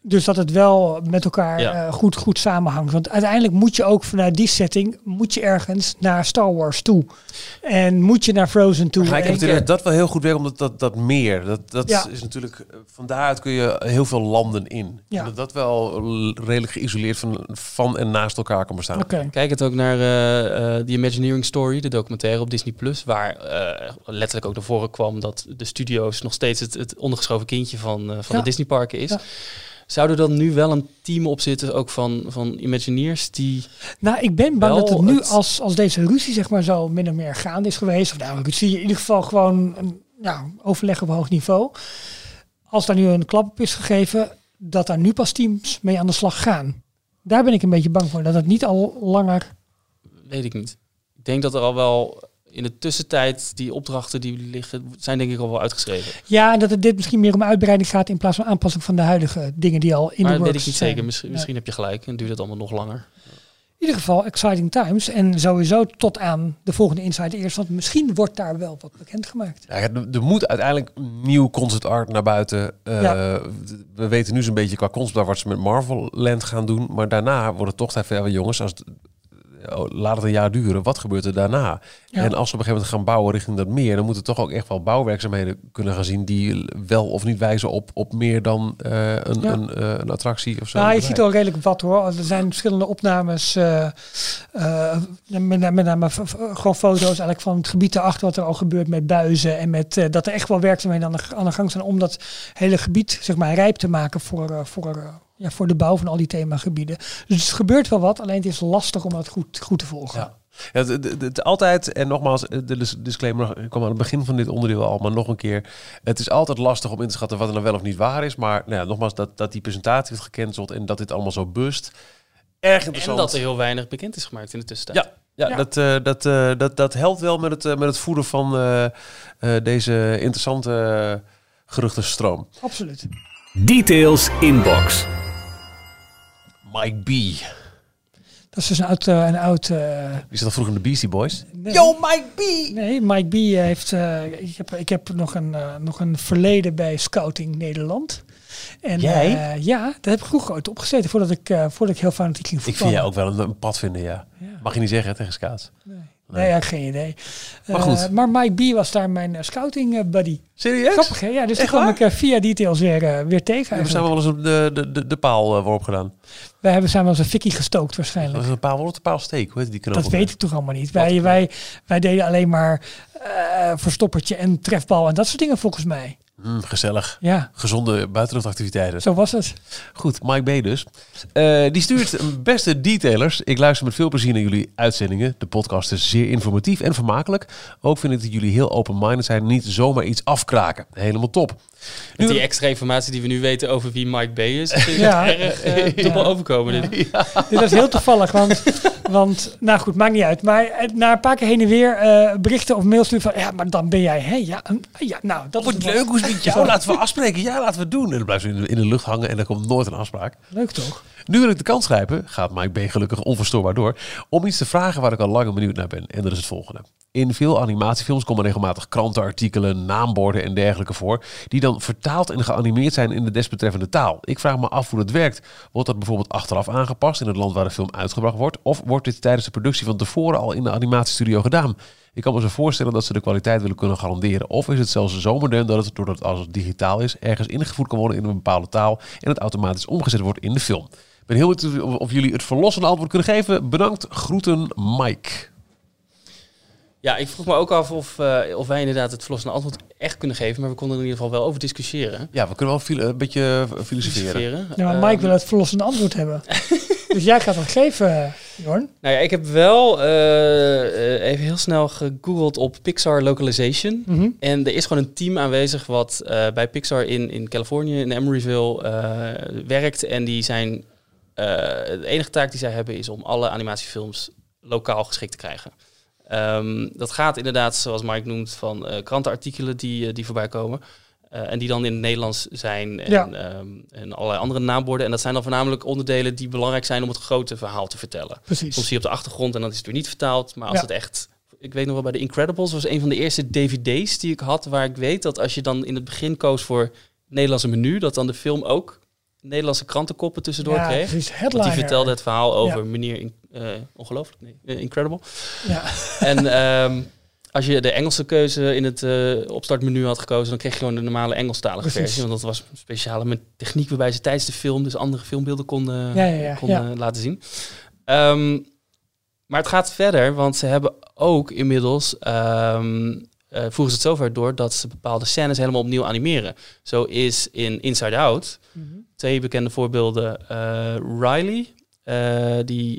Dus dat het wel met elkaar Ja. eh, goed, goed samenhangt. Want uiteindelijk moet je ook vanuit die setting, moet je ergens naar Star Wars toe. En moet je naar Frozen toe. Maar ik heb dat dat wel heel goed werkt, omdat dat, dat meer, dat, dat Ja. is natuurlijk, eh, van daaruit kun je heel veel landen in. Ja. Dat dat wel redelijk geïsoleerd van, van en naast elkaar kan bestaan. Kijk het ook naar eh, eh, Imagineering Story, de documentaire op Disney Plus, waar eh, letterlijk ook naar voren kwam dat de studio's nog steeds het, het ondergeschoven kindje van, eh, van Ja. de Disney parken is. Zou er dan nu wel een team op zitten, ook van, van Imagineers, die Nou, ik ben bang dat het nu, het- als, als deze ruzie zeg maar zo min of meer gaande is geweest, of nou, ruzie in ieder geval gewoon een ja, overleg op hoog niveau. Als daar nu een klap op is gegeven, dat daar nu pas teams mee aan de slag gaan. Daar ben ik een beetje bang voor, dat het niet al langer... weet ik niet. Ik denk dat er al wel in de tussentijd die opdrachten die liggen, zijn denk ik al wel uitgeschreven. Ja, en dat het dit misschien meer om uitbreiding gaat in plaats van aanpassing van de huidige dingen die al in maar de dat weet works ik niet zijn. zeker. Misschien, Ja. misschien heb je gelijk en duurt het allemaal nog langer. In ieder geval exciting times en sowieso tot aan de volgende Inside eerst, want misschien wordt daar wel wat bekendgemaakt. Ja, er, moet uiteindelijk nieuw concept art naar buiten. Eh, Ja. We weten nu zo'n beetje qua concept art wat ze met Marvel Land gaan doen. Maar daarna wordt het toch tijd van, ja, jongens, als het, laat het een jaar duren. Wat gebeurt er daarna? Ja. En als we op een gegeven moment gaan bouwen richting dat meer, dan moeten toch ook echt wel bouwwerkzaamheden kunnen gaan zien die wel of niet wijzen op, op meer dan eh, een, Ja. een, eh, een attractie of zo. Nou, je ziet al redelijk wat hoor. Er zijn verschillende opnames, eh, eh, met, name- met gewoon foto's eigenlijk van het gebied erachter wat er al gebeurt met buizen en met dat er echt wel werkzaamheden aan de, aan de gang zijn om dat hele gebied zeg maar rijp te maken voor, voor, ja, voor de bouw van al die themagebieden. Dus het gebeurt wel wat, alleen het is lastig om dat goed, goed te volgen. Ja. Ja, het, het, het- altijd, en nogmaals, de dis- disclaimer ik kwam aan het begin van dit onderdeel al, maar nog een keer. Het is altijd lastig om in te schatten wat er nou wel of niet waar is. Maar nou ja, nogmaals, dat, dat die presentatie wordt gecanceld en dat dit allemaal zo bust. Erg En interessant. dat er heel weinig bekend is gemaakt in de tussentijd. Ja, ja, Ja. Dat, eh, dat, eh, dat, dat helpt wel met het, eh, met het voeden van eh, eh, deze interessante uh, geruchtenstroom. Absoluut. Details inbox. Mike B. Dat is dus een oud... eh, een oud eh, zat al vroeger in de Beastie Boys. nee. Mike B! Nee, Mike B heeft. eh, ik, heb, ik heb nog een, eh, nog een verleden bij Scouting Nederland. En, Jij? eh, ja, dat heb ik vroeger ooit opgezeten voordat ik, eh, voordat ik heel fanatiek ging Ik vind voetballen. jij ook wel een, een pad vinden, ja. Ja. Mag je niet zeggen hè, tegen Skaats. Nee, Nee. nee ja, geen idee. Maar Eh, goed. maar Mike B was daar mijn scouting buddy. Serieus? Grappig hè? Ja, dus die Echt kwam waar? ik via details weer, weer tegen. We hebben eigenlijk. samen wel eens op de, de, de, de paal uh, worp gedaan. Wij hebben samen als een fikkie gestookt Dat waarschijnlijk. was een paal, wat een paalsteek, hoe heet die? Dat weet ik toch allemaal niet. Wij, wij, wij deden alleen maar eh, verstoppertje en trefbal en dat soort dingen volgens mij. Mm, gezellig. Ja, Gezonde buitenluchtactiviteiten. zo was het. Goed, Mike B dus. Eh, die stuurt beste detailers. Ik luister met veel plezier naar jullie uitzendingen. De podcast is zeer informatief en vermakelijk. Ook vind ik dat jullie heel open-minded zijn. Niet zomaar iets afkraken. Helemaal top. Met die extra informatie die we nu weten over wie Mike B is, vind ik Ja. het erg dubbel overkomen. Dit. Dit is heel toevallig, want, want nou goed, maakt niet uit. Maar eh, na een paar keer heen en weer eh, berichten of mails sturen van, ja, maar dan ben jij, hè? Ja, een- ja nou, dat is leuk, hoe is het met jou? Laten we afspreken. Ja, laten we het doen. En dan blijft ze in de, in de lucht hangen en er komt nooit een afspraak. Leuk toch? Nu wil ik de kans grijpen, gaat Mike B gelukkig onverstoorbaar door, om iets te vragen waar ik al langer benieuwd naar ben. En dat is het volgende. In veel animatiefilms komen regelmatig krantenartikelen, naamborden en dergelijke voor, die dan vertaald en geanimeerd zijn in de desbetreffende taal. Ik vraag me af hoe dat werkt. Wordt dat bijvoorbeeld achteraf aangepast in het land waar de film uitgebracht wordt? Of wordt dit tijdens de productie van tevoren al in de animatiestudio gedaan? Ik kan me zo voorstellen dat ze de kwaliteit willen kunnen garanderen. Of is het zelfs zo modern dat het, doordat het het digitaal is, ergens ingevoerd kan worden in een bepaalde taal en het automatisch omgezet wordt in de film. Ik ben heel benieuwd of, jullie het verlossende antwoord kunnen geven. Bedankt. Groeten, Mike. Ja, ik vroeg me ook af of, eh, of wij inderdaad het verlossende antwoord echt kunnen geven, maar we konden er in ieder geval wel over discussiëren. Ja, we kunnen wel een beetje filosoferen. Filosoferen. Ja, maar Ehm, Mike wil het verlossende antwoord hebben. dus jij gaat dat geven. Jorn? Nou ja, ik heb wel eh, eh, even heel snel gegoogeld op Pixar Localization. Mhm. En er is gewoon een team aanwezig wat eh, bij Pixar in, in Californië, in Emeryville, werkt. En die zijn, de enige taak die zij hebben is om alle animatiefilms lokaal geschikt te krijgen. Ehm, dat gaat inderdaad, zoals Mike noemt, van krantenartikelen die, die voorbij komen. Eh, en die dan in het Nederlands zijn en, Ja. ehm, en allerlei andere naamborden. En dat zijn dan voornamelijk onderdelen die belangrijk zijn om het grote verhaal te vertellen. Precies. Soms zie je op de achtergrond en dan is het weer niet vertaald. Maar als Ja. het echt... Ik weet nog wel, bij de Incredibles was een van de eerste dvd's die ik had... waar ik weet dat als je dan in het begin koos voor het Nederlandse menu... dat dan de film ook Nederlandse krantenkoppen tussendoor ja, kreeg. die vertelde het verhaal over meneer... In, eh, ongelooflijk? Nee, eh, Incredible. Ja. En ehm, als je de Engelse keuze in het eh, opstartmenu had gekozen... dan kreeg je gewoon de normale Engelstalige Precies. versie. Want dat was een speciale met techniek waarbij ze tijdens de film... dus andere filmbeelden konden, Ja, ja, ja, konden laten zien. Ehm, maar het gaat verder, want ze hebben ook inmiddels... ehm eh, voeren ze het zover door dat ze bepaalde scènes helemaal opnieuw animeren. Zo is in Inside Out Mhm. twee bekende voorbeelden. eh, Riley, die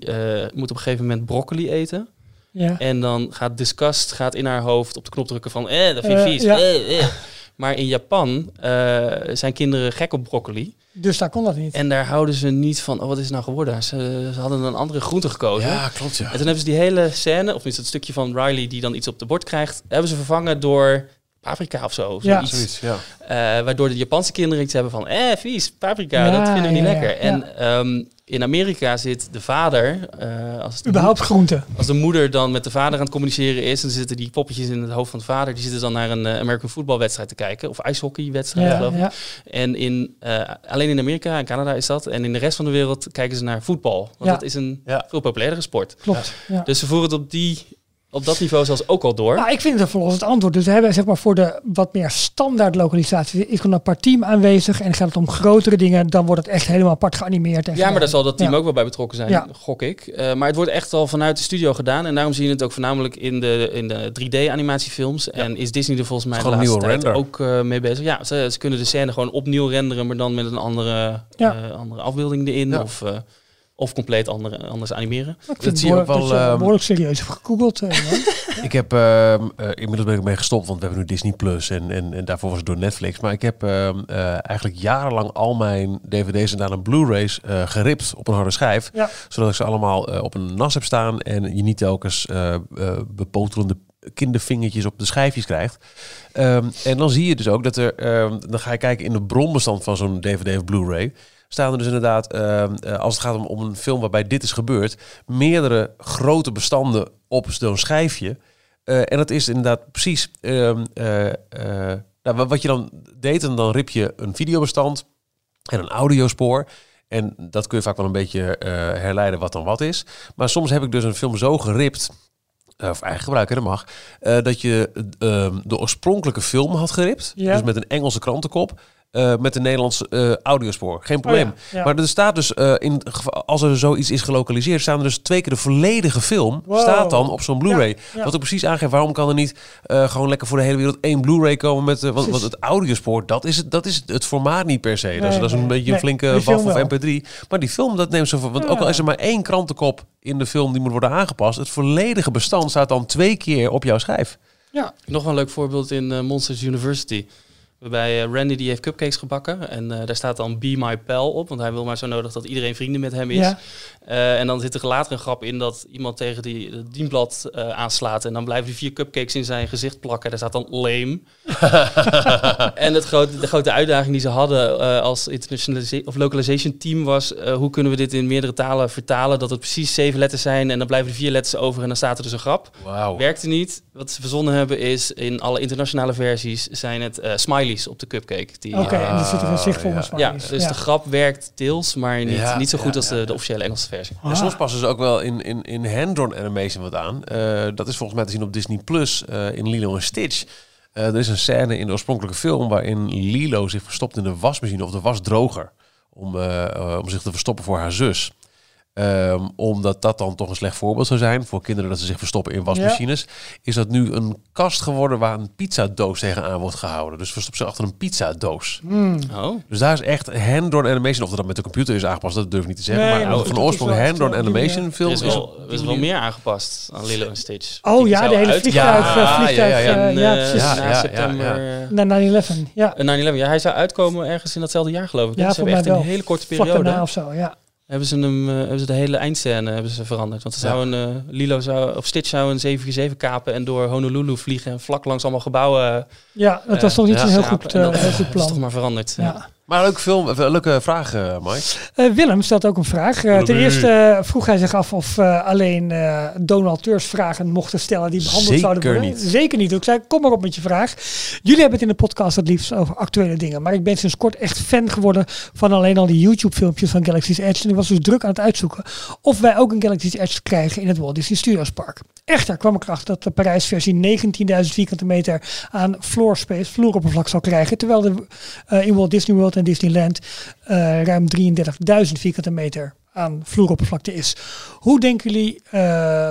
moet op een gegeven moment broccoli eten. Ja. En dan gaat Disgust gaat in haar hoofd op de knop drukken van... Eh, dat vind ik Eh, vies. ja. eh, eh. Maar in Japan eh, zijn kinderen gek op broccoli. Dus daar kon dat niet. En daar houden ze niet van... Oh, wat is het nou geworden? Ze, ze hadden een andere groente gekozen. Ja, klopt ja. En toen hebben ze die hele scène, of is het stukje van Riley die dan iets op de bord krijgt... hebben ze vervangen door paprika of zo. Ja. Zoiets. Zoiets, ja. Eh, waardoor de Japanse kinderen iets hebben van, eh, vies, paprika, Ja, dat vinden we niet lekker. ja. En ehm, in Amerika zit de vader, eh, als, de Überhaupt groente. als de moeder dan met de vader aan het communiceren is, dan zitten die poppetjes in het hoofd van de vader, die zitten dan naar een eh, American voetbalwedstrijd te kijken, of ijshockeywedstrijd Ja, geloof ik. ja. En in, eh, alleen in Amerika en Canada is dat, en in de rest van de wereld kijken ze naar voetbal. Want Ja. dat is een Ja. veel populairdere sport. Klopt. Ja. Dus ze voeren het op, die, op dat niveau zelfs ook al door. Nou, ik vind het een verlossend antwoord. Dus we hebben zeg maar voor de wat meer standaard lokalisatie is gewoon een apart team aanwezig en gaat het om grotere dingen, dan wordt het echt helemaal apart geanimeerd. En Ja, maar daar zal dat team Ja. ook wel bij betrokken zijn, Ja. gok ik. Eh, maar het wordt echt al vanuit de studio gedaan. En daarom zie je het ook voornamelijk in de, in de 3D-animatiefilms. En is Disney er volgens mij de laatste tijd render. ook eh, mee bezig. Ja, ze, ze kunnen de scène gewoon opnieuw renderen, maar dan met een andere, Ja. eh, andere afbeelding erin. Ja. Of, eh, of compleet andere, anders animeren. Ik Dat zie je ook wel, dat je ehm, behoorlijk serieus gegoogeld. eh. Ik heb, ehm, eh, inmiddels ben ik mee gestopt, want we hebben nu Disney Plus en, en, en daarvoor was het door Netflix. Maar ik heb ehm, eh, eigenlijk jarenlang al mijn dvd's en daarna Blu-rays eh, geript op een harde schijf. Ja. Zodat ik ze allemaal op een nas heb staan en je niet telkens bepoterende kindervingertjes op de schijfjes krijgt. Ehm, en dan zie je dus ook dat er, ehm, dan ga je kijken in de bronbestand van zo'n dvd of Blu-ray. Staan er dus inderdaad, ehm, eh, als het gaat om, om een film waarbij dit is gebeurd, meerdere grote bestanden op zo'n schijfje. Eh, en dat is inderdaad precies ehm, eh, eh, nou, wa- wat je dan deed. En dan rip je een videobestand en een audiospoor. En dat kun je vaak wel een beetje eh, herleiden wat dan wat is. Maar soms heb ik dus een film zo geript, eh, of eigen gebruik, hè, dat mag, eh, dat je de oorspronkelijke film had geript. Ja. Dus met een Engelse krantenkop. Eh, met een Nederlands eh, audiospoor. Geen probleem. Oh ja, ja. Maar er staat dus, eh, in, als er zoiets is gelokaliseerd, staan er dus twee keer de volledige film. Wow. Staat dan op zo'n Blu-ray. Ja, ja. Wat ook precies aangeeft, waarom kan er niet eh, gewoon lekker voor de hele wereld één Blu-ray komen met. want, want het audiospoor, dat is het, dat is het formaat niet per se. dat, is, Nee, dat is een nee, beetje een flinke waf of wel. MP3. Maar die film, dat neemt ze voor. Want ook al is er maar één krantenkop in de film die moet worden aangepast, het volledige bestand staat dan twee keer op jouw schijf. ja. Nog een leuk voorbeeld in Monsters University. Waarbij eh, Randy die heeft cupcakes gebakken. En eh, daar staat dan Be My Pal op. Want hij wil maar zo nodig dat iedereen vrienden met hem is. Ja. Eh, en dan zit er later een grap in dat iemand tegen die het dienblad aanslaat. En dan blijven die vier cupcakes in zijn gezicht plakken. Daar staat dan lame. en het grote, de grote uitdaging die ze hadden als internationalization of localization team was... hoe kunnen we dit in meerdere talen vertalen? Dat het precies zeven letters zijn en dan blijven er vier letters over en dan staat er dus een grap. Wauw. Werkte niet. Wat ze verzonnen hebben is, in alle internationale versies zijn het eh, smileys op de cupcake. Die, Oké, eh, en er zit er een zicht vol ja. met ja, dus de grap werkt deels, maar niet, Ja, niet zo goed ja, als de, ja. de officiële Engelse versie. Ah. En soms passen ze ook wel in, in, in hand-drawn animation wat aan. Eh, dat is volgens mij te zien op Disney Plus eh, in Lilo en Stitch. Eh, er is een scène in de oorspronkelijke film waarin Lilo zich verstopt in de wasmachine of de wasdroger. Om, eh, eh, om zich te verstoppen voor haar zus. Ehm, omdat dat dan toch een slecht voorbeeld zou zijn voor kinderen dat ze zich verstoppen in wasmachines. Is dat nu een kast geworden waar een pizzadoos tegenaan wordt gehouden. Dus verstopt ze achter een pizzadoos. Oh. Dus daar is echt hand-drawn animation. Of dat met de computer is aangepast, dat durf ik niet te zeggen. Nee, maar van oorsprong hand-drawn animation Er film is is wel, er is wel meer aangepast aan Lilo en Stitch. Oh Die ja, de hele vliegtuig, Ja, eh, vliegtuig, ja, ja, eh, ja, eh, precies. Ja, na ja, ja, september. ja. eh, Na 9-11, ja. eh, 9/11, ja, hij zou uitkomen ergens in datzelfde jaar, geloof ik. Ja, Ja, ze voor hebben echt mij in wel. een hele korte Vlak periode. daarna of zo, ja. Hebben ze, hem, eh, hebben ze de hele eindscène hebben ze veranderd. Want ze Ja. zou een, eh, Lilo zou, of Stitch zou een 747 kapen en door Honolulu vliegen en vlak langs allemaal gebouwen eh, Ja, dat was toch niet ja, zo'n heel goed, eh, heel goed dat is toch plan. maar veranderd. Ja. Maar leuke film, even een leuke vraag, eh, Mike. Eh, Willem stelt ook een vraag. Eh, ten eerste eh, vroeg hij zich af of eh, alleen eh donateurs vragen mochten stellen die behandeld Zeker zouden worden. niet. Zeker niet. Ik zei, kom maar op met je vraag. Jullie hebben het in de podcast het liefst over actuele dingen. Maar ik ben sinds kort echt fan geworden van alleen al die YouTube filmpjes van Galaxy's Edge. En ik was dus druk aan het uitzoeken of wij ook een Galaxy's Edge krijgen in het Walt Disney Studios Park. Echter kwam ik erachter dat de Parijs-versie 19.000 vierkante meter aan floor space, vloeroppervlak zal krijgen. Terwijl de, eh, in Walt Disney World en Disneyland eh, ruim 33.000 vierkante meter aan vloeroppervlakte is. Hoe denken jullie eh,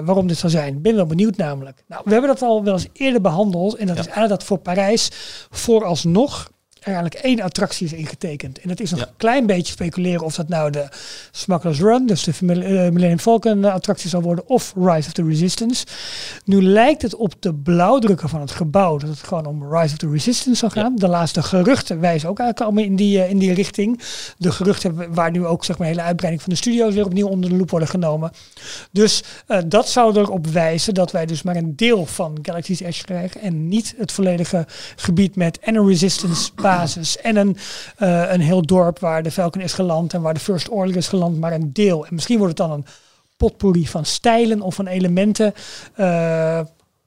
waarom dit zou zijn? Ben wel benieuwd namelijk. Nou, we hebben dat al wel eens eerder behandeld. En dat is eigenlijk dat voor Parijs vooralsnog eigenlijk één attractie is ingetekend. En dat is nog Ja. een klein beetje speculeren of dat nou de Smuggler's Run, dus de eh, Millennium Falcon eh, attractie zal worden, of Rise of the Resistance. Nu lijkt het op de blauwdrukken van het gebouw dat het gewoon om Rise of the Resistance zal gaan. De laatste geruchten wijzen ook eigenlijk allemaal in die, eh, in die richting. De geruchten waar nu ook zeg maar, de hele uitbreiding van de studio's weer opnieuw onder de loep worden genomen. Dus dat zou erop wijzen dat wij dus maar een deel van Galaxy's Edge krijgen en niet het volledige gebied met en een Resistance en een, eh, een heel dorp waar de Falcon is geland en waar de First Order is geland, maar een deel. En misschien wordt het dan een potpourri van stijlen of van elementen. Eh,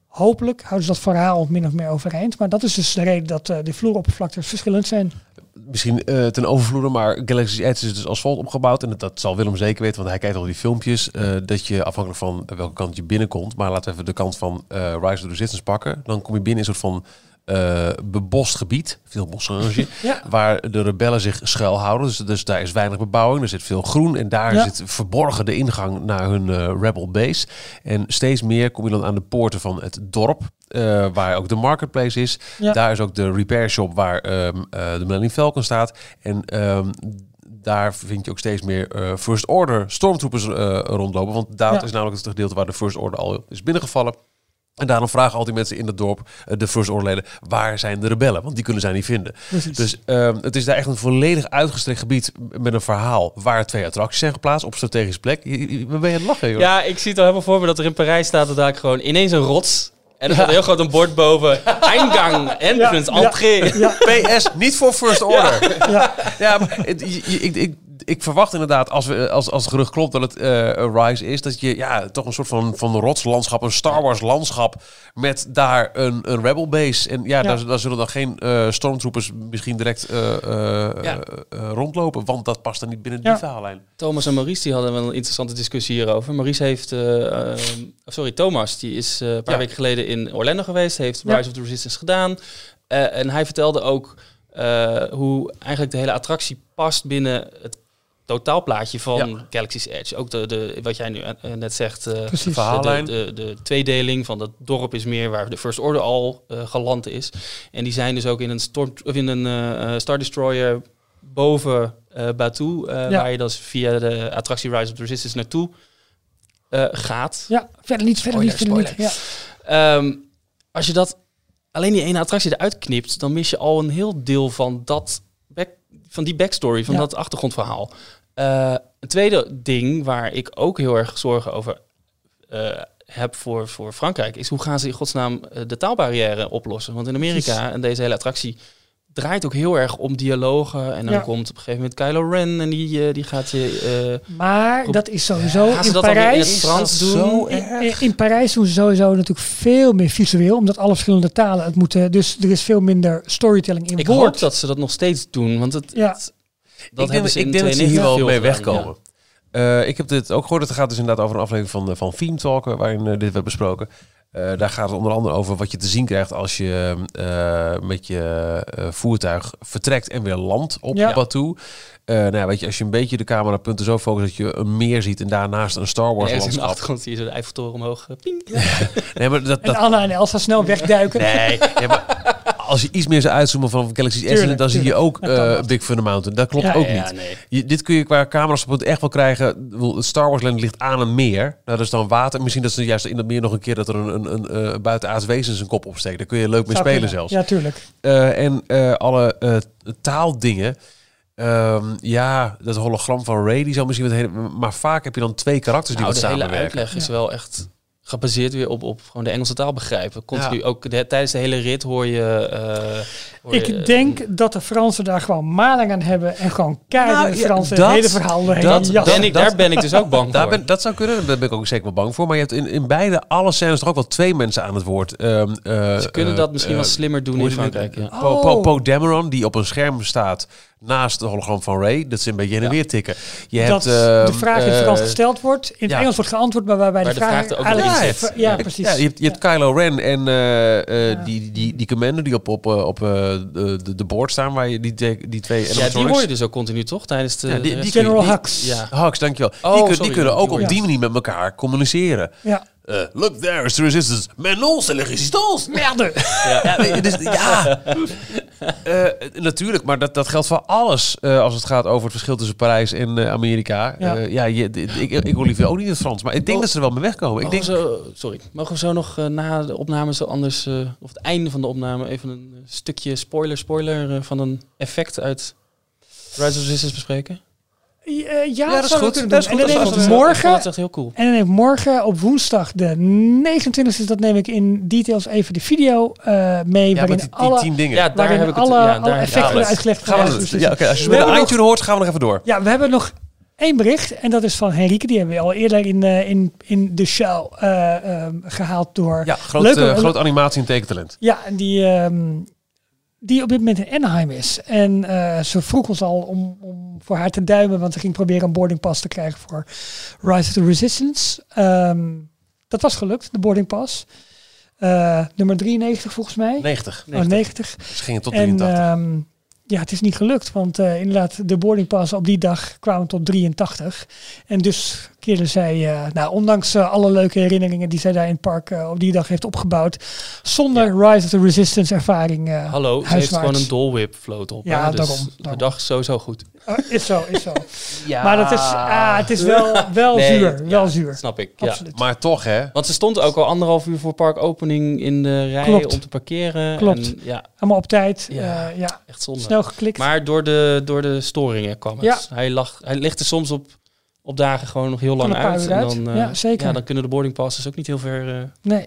hopelijk houden ze dat verhaal min of meer overeind. Maar dat is dus de reden dat eh, de vloeroppervlaktes verschillend zijn. Misschien ten overvloede, maar Galaxy's Edge is dus asfalt opgebouwd. En dat, zal Willem zeker weten, want hij kijkt al die filmpjes. dat je afhankelijk van welke kant je binnenkomt. Maar laten we even de kant van Rise of the Resistance pakken. Dan kom je binnen in een soort van eh bebost gebied. Veel bosrange. Ja. Waar de rebellen zich schuilhouden. Dus, dus daar is weinig bebouwing. Er zit veel groen. En daar Ja. zit verborgen de ingang naar hun eh, rebel base. En steeds meer kom je dan aan de poorten van het dorp. eh, waar ook de marketplace is. Ja. Daar is ook de repair shop waar ehm, eh, de Millennium Falcon staat. En ehm, daar vind je ook steeds meer First Order stormtroopers eh, rondlopen. Want daar Ja. is namelijk het gedeelte waar de First Order al is binnengevallen. En daarom vragen altijd mensen in het dorp, eh, de First Order leden, waar zijn de rebellen? Want die kunnen zij niet vinden. Precies. Dus ehm, het is daar echt een volledig uitgestrekt gebied met een verhaal waar twee attracties zijn geplaatst op strategische plek. Waar ben je aan het lachen, joh? Ja, ik zie het al helemaal voor me dat er in Parijs staat dat daar gewoon ineens een rots. En er staat heel groot een bord boven. Eingang, entrance, Ja, entree. Ja, PS, niet voor First Order. ja, maar ik, ik, ik verwacht inderdaad, als, we, als, als het gerucht klopt dat het eh, Rise is, dat je ja, toch een soort van, van rotslandschap, een Star Wars landschap, met daar een, een Rebel base. En ja, Ja. Daar, daar zullen dan geen eh, stormtroopers misschien direct eh, eh, Ja. eh, eh, rondlopen, want dat past dan niet binnen Ja. die verhaallijn. Thomas en Maurice die hadden wel een interessante discussie hierover. Maurice heeft, eh, eh, sorry, Thomas, die is eh, een paar Ja. weken geleden in Orlando geweest, heeft Ja. Rise of the Resistance gedaan. Eh, en hij vertelde ook eh, hoe eigenlijk de hele attractie past binnen het totaalplaatje van Ja. Galaxy's Edge. Ook de, de, wat jij nu eh, net zegt, eh, Precies. de, de, de, de tweedeling van dat dorp is meer waar de First Order al eh, geland is. En die zijn dus ook in een, storm, of in een eh, eh, Star Destroyer boven eh Batuu, eh, Ja. waar je dan via de attractie Rise of the Resistance naartoe eh, gaat. ja, verder niet, verder niet, verder niet. Ja. Ehm, als je dat alleen die ene attractie eruit knipt, dan mis je al een heel deel van dat van die backstory, van Ja. dat achtergrondverhaal. Eh, een tweede ding waar ik ook heel erg zorgen over eh, heb voor, voor Frankrijk, is hoe gaan ze in godsnaam eh, de taalbarrière oplossen? Want in Amerika en deze hele attractie draait ook heel erg om dialogen. En dan Ja. komt op een gegeven moment Kylo Ren en die, die gaat je... Maar dat is sowieso in in Parijs. het Frans doen? Zo In, in- in Parijs doen ze sowieso natuurlijk veel meer visueel, omdat alle verschillende talen het moeten. Dus er is veel minder storytelling in ik woord. hoop dat ze dat nog steeds doen, want het, Ja. het- dat ik denk, ze ik denk dat ze 92 hier wel mee wegkomen. Eh, ik heb dit ook gehoord. Het gaat dus inderdaad over een aflevering van, eh, van Theme Talk, eh, waarin dit werd besproken. Daar gaat het onder andere over wat je te zien krijgt als je met je voertuig vertrekt en weer landt op Ja. Batu. Eh, nou ja, weet je, als je een beetje de camerapunten zo focust dat je een meer ziet en daarnaast een Star Wars Ergens in de landschap. achtergrond zie je zo de Eiffeltoren omhoog. ping. Nee, maar dat, En dat, Anna en Elsa snel wegduiken. nee, nee, maar als je iets meer zou uitzoomen van Galaxy's Edge, Tuurlijk, dan zie je ook eh. Big Thunder Mountain. Dat klopt Ja, ook Ja, niet. nee. Je, dit kun je qua camera's echt wel krijgen. Het Star Wars Land ligt aan een meer. Nou, dat is dan water. Misschien dat ze juist in dat meer nog een keer dat er een, een, een, eh, buitenaards wezen zijn kop opsteekt. Daar kun je leuk mee Zou spelen kunnen. zelfs. Ja, tuurlijk. Eh, en eh, alle eh, taaldingen. Ehm, ja, dat hologram van Ray, die zal misschien wat hele, maar vaak heb je dan twee karakters die Nou, wat de hele samenwerken. uitleg is wel echt gebaseerd weer op, op gewoon de Engelse taal begrijpen. Continu Ja. ook de- tijdens de hele rit hoor je... eh, hoor je, Ik denk dat de Fransen daar gewoon maling aan hebben en gewoon keihard Nou, in het ja, Frans het dat- hele verhaal doorheen dat- ben ik, dat- daar ben ik dus ook bang Daar voor. ben, dat zou kunnen, daar ben ik ook zeker wel bang voor. Maar je hebt in, in beide, alle scènes toch ook wel twee mensen aan het woord. Ehm, eh, Ze kunnen dat misschien eh, wel slimmer doen in? Frankrijk. Ja. Po, Po, Oh. Poe Dameron, die op een scherm staat naast het hologram van Ray. Dat ze een beetje heen en weer tikken. Je dat hebt, ehm, de vraag in het eh, Frans gesteld wordt, in het ja. Engels wordt geantwoord, maar waarbij Waar de de vraag, vraag er ook eigenlijk- in Ja, zit. Ja, Ja. precies. Ja, je hebt, je hebt Kylo Ren en eh, eh, die, die, die commander die op, op, eh, op eh, de, de, board staan, waar je die, twee- die twee Ja, die hoor je dus ook continu toch? Tijdens de... Ja, die- de rest- die- General Hux. Ja. Hux, dankjewel. Oh, die, kun- sorry, die kunnen ook op die manier met elkaar communiceren. Ja. Eh, look, there is the resistance. Mais non, c'est la résistance. Merde. Ja, dus, ja. Eh, natuurlijk, maar dat, dat geldt voor alles eh, als het gaat over het verschil tussen Parijs en Amerika. Ja. Ja, ja je, ik, ik hoor liever ook niet het Frans, maar ik denk Oh. dat ze er wel mee wegkomen. Ik denk, we zo, sorry, mogen we zo nog na de opname zo anders, eh, of het einde van de opname, even een stukje spoiler, spoiler van een effect uit Rise of Resistance bespreken? Eh, ja, dat is goed. Dat is goed. En dan neem ik goed. morgen, Dat is echt heel cool. en dan neem ik morgen op woensdag de 29e, dat neem ik in details even de video eh, mee, ja, waarin met die, die alle, tien dingen. Ja, daar heb ik het. alle, ja, alle daar heb ik effecten alles. worden uitgelegd. gaan we, Ja, ja, als je bij de hoort, gaan we nog even door. Ja, we hebben nog één bericht. En dat is van Henrike. Die hebben we al eerder in, eh, in, in de show eh, ehm, gehaald door... Ja, groot, Leuke- groot animatie en tekentalent. Ja, en die, ehm, die op dit moment in Anaheim is. En eh, ze vroeg ons al om, om voor haar te duimen, want ze ging proberen een boarding pass te krijgen voor Rise of the Resistance. Ehm, dat was gelukt, de boarding pass. Eh, nummer 93 volgens mij. 90. Oh, 90. Ze gingen tot En 83. ehm, ja, het is niet gelukt, want eh, inderdaad, de boarding pass op die dag kwamen tot 83. En dus keerde zij, eh, nou, ondanks eh, alle leuke herinneringen die zij daar in het park op die dag heeft opgebouwd, zonder Rise of the Resistance ervaring. Hallo, ze heeft gewoon een dolwhip float op. Ja, hè, dus daarom, De dag is sowieso goed. Oh, is zo, is zo. Maar dat is, ah, het is wel, wel Nee, zuur, ja, wel zuur. Snap ik. Ja. Absoluut. Maar toch, hè? Want ze stond ook al anderhalf uur voor parkopening in de rij Klopt. om te parkeren. Klopt. En, ja, Allemaal op tijd, Ja. ja, ja. echt zonde. snel geklikt. Maar door de, door de storingen kwam het. Ja. Hij, lag, hij ligt er soms op, op dagen gewoon nog heel lang uit. En dan, eh, Ja, zeker. Ja, dan kunnen de boarding passes ook niet heel ver... eh, nee.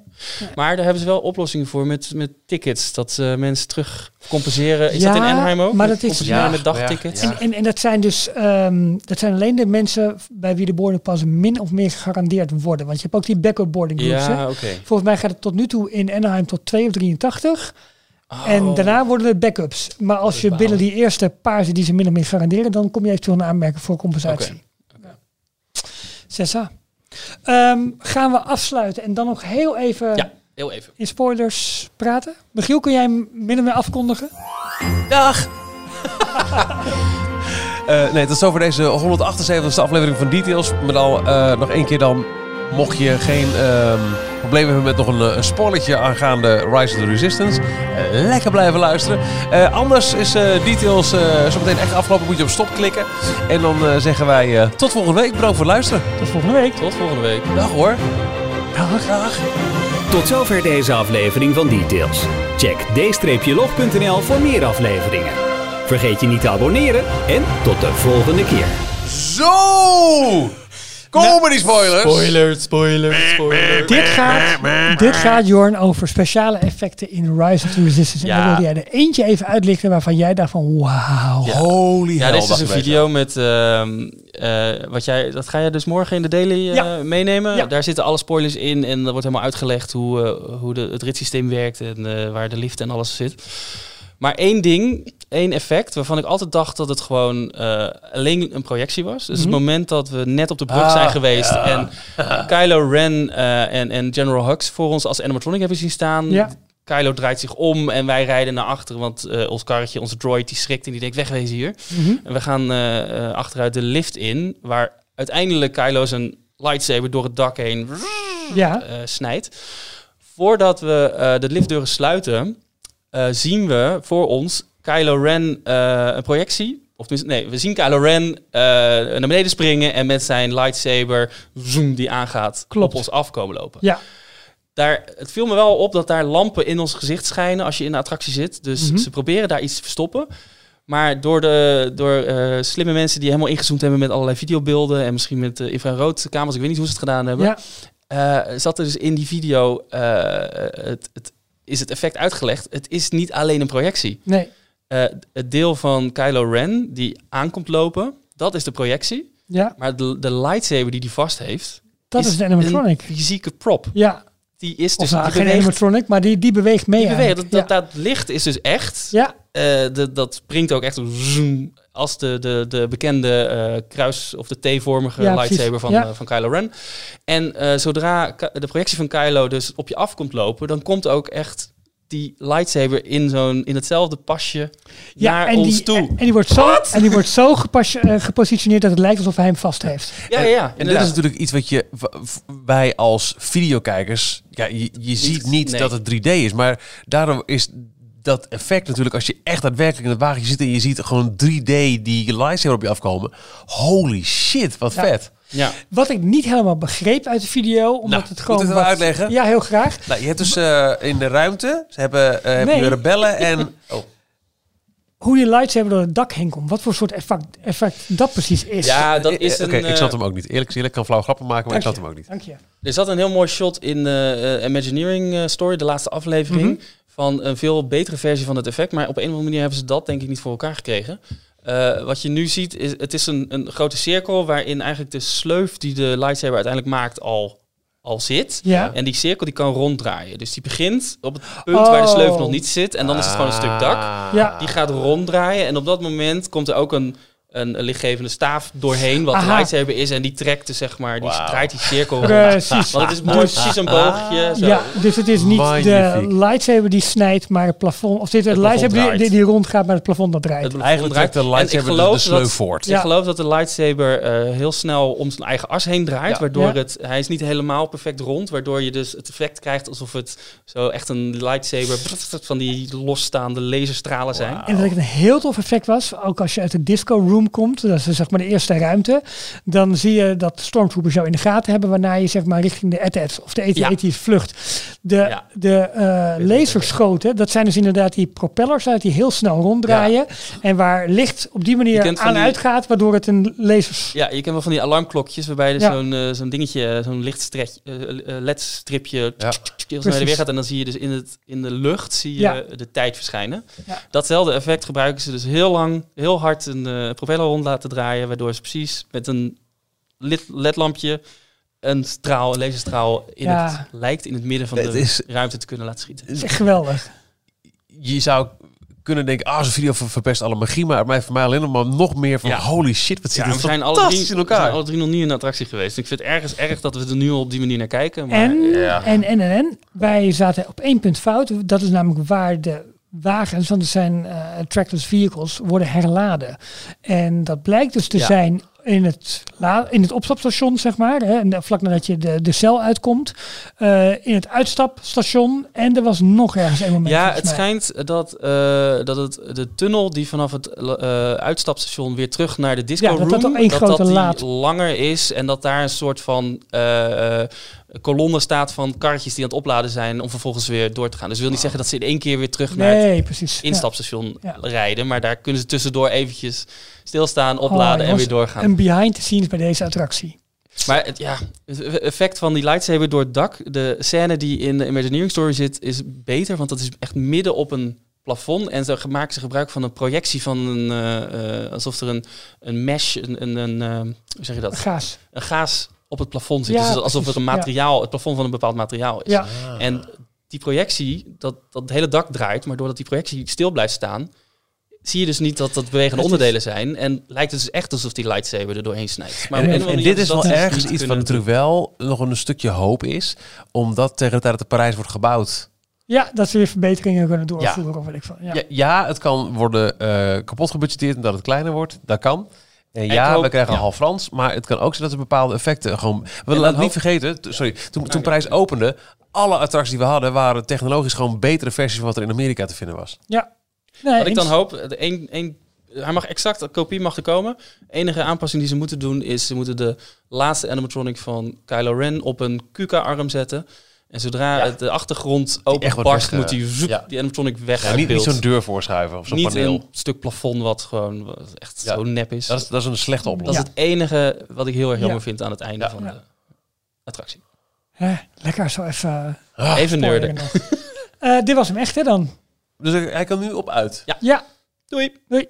Maar daar hebben ze wel oplossingen voor met, met tickets. Dat eh, mensen terug compenseren. Is Ja, dat in Anaheim ook? maar dat is- Ja, met dagtickets? ja. En, en, en dat zijn dus ehm, dat zijn alleen de mensen bij wie de boarding pass min of meer gegarandeerd worden. Want je hebt ook die backup boarding groups. hè? Ja. Volgens mij gaat het tot nu toe in Anaheim tot 2 of 83. Oh. En daarna worden het backups. Maar als je binnen die eerste paar die ze min of meer garanderen, dan kom je eventueel een aanmerking voor compensatie. Zesa. Ehm, gaan we afsluiten en dan nog heel even Ja, heel even. in spoilers praten? Michiel, kun jij hem min of meer afkondigen? Dag! Eh, nee, tot zover deze 178e aflevering van Details. Maar al eh, nog één keer dan, mocht je geen ehm, problemen hebben met nog een, eh, een spoilertje aangaande Rise of the Resistance, eh, lekker blijven luisteren. Eh, anders is eh, Details eh zo meteen echt afgelopen, moet je op stop klikken. En dan eh, zeggen wij eh, tot volgende week. Bedankt voor het luisteren. Tot volgende week. Tot volgende week. Dag hoor. Dag. Dag. Tot zover deze aflevering van Details. Check d-log.nl voor meer afleveringen. Vergeet je niet te abonneren en tot de volgende keer. Zo! Comedy spoilers! Spoilers, spoilers, spoilers. Dit gaat, dit gaat, Jorn, over speciale effecten in Rise of the Resistance. En Ja. dan wilde jij er eentje even uitlichten waarvan jij dacht van wauw. Holy Ja, hell, dit is dus een video met ehm, eh, wat jij. Dat ga je dus morgen in de daily eh, Ja. meenemen. Ja. Daar zitten alle spoilers in en er wordt helemaal uitgelegd hoe, eh, hoe de, het ritssysteem werkt en eh, waar de lift en alles zit. Maar één ding, één effect, waarvan ik altijd dacht dat het gewoon eh, alleen een projectie was. Dus Mhm. het moment dat we net op de brug Ah, zijn geweest ja. en Kylo Ren eh, en, en General Hux voor ons als animatronic hebben zien staan. Ja. Kylo draait zich om en wij rijden naar achteren, want eh, ons karretje, onze droid, die schrikt en die denkt wegwezen hier. Mhm. En we gaan achteruit de lift in, waar uiteindelijk Kylo zijn lightsaber door het dak heen Ja, snijdt. Voordat we de liftdeuren sluiten, eh, zien we voor ons Kylo Ren eh, een projectie. Of nee, we zien Kylo Ren eh, naar beneden springen en met zijn lightsaber zoom die aangaat Klopt. op ons afkomen lopen. ja. Daar, het viel me wel op dat daar lampen in ons gezicht schijnen als je in de attractie zit. Dus Mhm. ze proberen daar iets te verstoppen. Maar door, de, door slimme mensen die helemaal ingezoomd hebben met allerlei videobeelden en misschien met uh, infraroodkamers, ik weet niet hoe ze het gedaan hebben, ja. zat er dus in die video, het, het, is het effect uitgelegd. Het is niet alleen een projectie. Nee, Eh, het deel van Kylo Ren die aankomt lopen, dat is de projectie. ja. Maar de, de lightsaber die die vast heeft, Dat is, de animatronic. een fysieke prop. Ja, Die is of dus nou, die geen beweegt, animatronic, maar die, die beweegt mee. die beweegt. Dat, dat, dat licht is dus echt. ja. Eh, de, dat springt ook echt zoom, als de, de, de bekende eh, kruis- of de T-vormige Ja, lightsaber van, Ja. eh, van Kylo Ren. En eh, zodra de projectie van Kylo dus op je af komt lopen, dan komt ook echt die lightsaber in, zo'n, in hetzelfde pasje Ja, naar en ons die, toe. En, en die wordt zo, en die wordt zo gepas, eh, gepositioneerd dat het lijkt alsof hij hem vast heeft. ja, ja, ja. En dit inderdaad. is natuurlijk iets wat je wij als videokijkers, ja, je, je ziet niet nee. dat het 3D is, maar daarom is dat effect natuurlijk als je echt daadwerkelijk in het wagentje zit en je ziet gewoon 3D die lightsaber op je afkomen. Holy shit, wat Ja. vet. Ja. Wat ik niet helemaal begreep uit de video, omdat Nou, het moet gewoon. ik het wel wat- uitleggen? Ja, heel graag. Nou, je hebt dus eh, in de ruimte, ze hebben, eh Nee. je rebellen en... Oh, Hoe die lightsaber door het dak heen komt. Wat voor soort effect, effect dat precies is. ja, dat is Oké, een... ik snap eh, hem ook niet. Eerlijk gezegd, ik kan flauw grappen maken, maar ik je. hem ook niet. Dank je. Er zat een heel mooi shot in de eh, Imagineering eh, Story, de laatste aflevering, Mhm. van een veel betere versie van het effect. Maar op een of andere manier hebben ze dat denk ik niet voor elkaar gekregen. Eh, wat je nu ziet, is het is een, een grote cirkel waarin eigenlijk de sleuf die de lightsaber uiteindelijk maakt al, al zit. Ja. En die cirkel die kan ronddraaien. Dus die begint op het punt waar de sleuf Oh. nog niet zit. En dan is het gewoon een stuk dak. Ja. Die gaat ronddraaien. En op dat moment komt er ook een, een, een lichtgevende staaf doorheen. Wat de Aha. lightsaber is. En die trekt dus zeg maar, die draait die cirkel rond. Precies. Want het is mooi, precies een boogje. Zo. Ja, dus het is niet Magnifiek. de lightsaber die snijdt, maar het plafond. Of dit de Het plafond lightsaber die, die, die rondgaat, maar het plafond dat draait. Het plafond Eigenlijk draait. de En lightsaber ik de, geloof de sleuf dat- voort. Ja. Ik geloof dat de lightsaber eh, heel snel om zijn eigen as heen draait. Ja. Waardoor Ja. het, hij is niet helemaal perfect rond. Waardoor je dus het effect krijgt alsof het zo echt een lightsaber van die losstaande laserstralen zijn. En dat ik een heel tof effect was, ook als je uit de disco room komt, dat is zeg maar de eerste ruimte, dan zie je dat stormtroopers jou in de gaten hebben, waarna je zeg maar richting de ET of de ET vlucht. De, Ja. de eh, laserschoten, dat zijn dus inderdaad die propellers uit die heel snel ronddraaien en waar licht op die manier aan die- uitgaat, waardoor het een lasers... Ja, je kent wel van die alarmklokjes waarbij er Ja. zo'n eh, zo'n dingetje, zo'n lichtstretje, eh, ledstripje Ja. heel snel Precies. weer gaat. En dan zie je dus in, het, in de lucht zie je Ja. de tijd verschijnen. Ja. Datzelfde effect gebruiken ze dus heel lang, heel hard een propeller rond laten draaien. Waardoor ze precies met een led- ledlampje een straal, een laserstraal in Ja. het lijkt in het midden van Het de is- ruimte te kunnen laten schieten. Dat is echt geweldig. je zou kunnen denken, ah, zo'n video ver- verpest alle magie, maar het blijft voor mij alleen nog maar nog meer van Ja. holy shit, wat zit Ja, er we zijn alle fantastisch drie, in we zijn elkaar. alle drie nog niet in de attractie geweest. Ik vind het ergens erg dat we er nu al op die manier naar kijken. Maar En, Ja. en, en, en, en, wij zaten op één punt fout. Dat is namelijk waar de wagens, want het zijn eh trackless vehicles, worden herladen. En dat blijkt dus te Ja. zijn in het, la- in het opstapstation, zeg maar. Hè, en vlak nadat je de, de cel uitkomt. eh, in het uitstapstation. En er was nog ergens een moment. Ja, het schijnt dat, eh, dat het, de tunnel die vanaf het eh, uitstapstation weer terug naar de disco Ja, dat room, dat één grote laad- langer is en dat daar een soort van kolonne staat van karretjes die aan het opladen zijn om vervolgens weer door te gaan. Dus wil niet zeggen dat ze in één keer weer terug naar het Nee, precies. Ja. instapstation Ja. rijden, maar daar kunnen ze tussendoor eventjes stilstaan, opladen Oh, en jongens, weer doorgaan. Een behind the scenes bij deze attractie. Maar het, ja, het effect van die lightsaber door het dak. De scène die in de Imagineering Story zit, is beter. Want dat is echt midden op een plafond. En ze maken ze gebruik van een projectie van een... eh, eh, alsof er een, een mesh, een, een, een eh, hoe zeg je dat? Gaas. Een gaas op het plafond zit. Ja, dus alsof het een materiaal, het plafond van een bepaald materiaal is. Ja. En die projectie, dat, dat het hele dak draait, maar doordat die projectie stil blijft staan, zie je dus niet dat dat bewegende Het is- onderdelen zijn. En lijkt het dus echt alsof die lightsaber er doorheen snijdt. Maar En, of dit is wel ergens iets wat kunnen natuurlijk wel nog een stukje hoop is. Omdat tegen de tijd dat de Parijs wordt gebouwd... Ja, dat ze weer verbeteringen kunnen doorvoeren. Of weet ik van. Ja. Ja, ja het kan worden eh, kapot gebudgeteerd en dat het kleiner wordt. Dat kan. En ja, hoop- we krijgen ja. half Frans. Maar het kan ook zijn dat er bepaalde effecten gewoon... We laten niet vergeten, sorry, toen, toen ja. Parijs opende... Alle attracties die we hadden waren technologisch gewoon betere versies van wat er in Amerika te vinden was. ja. Nee, Wat ik dan hoop, de een, een, hij mag exact, een kopie mag er komen. enige aanpassing die ze moeten doen is, ze moeten de laatste animatronic van Kylo Ren op een QK-arm zetten. En zodra Ja. het de achtergrond openbarst, moet die, zoep, ja. die animatronic weg Ja, niet, niet zo'n deur voorschuiven of zo'n Niet paneel. een stuk plafond wat gewoon wat echt Ja. zo nep is. Dat is, dat is een slechte Dat oplossing. is het enige wat ik heel erg jammer Ja. vind aan het einde Ja. van Ja. de attractie. Lekker zo even. Ah, Even nerden. Eh, dit was hem echt, hè dan? Dus hij kan nu op uit. Ja, Doei! doei.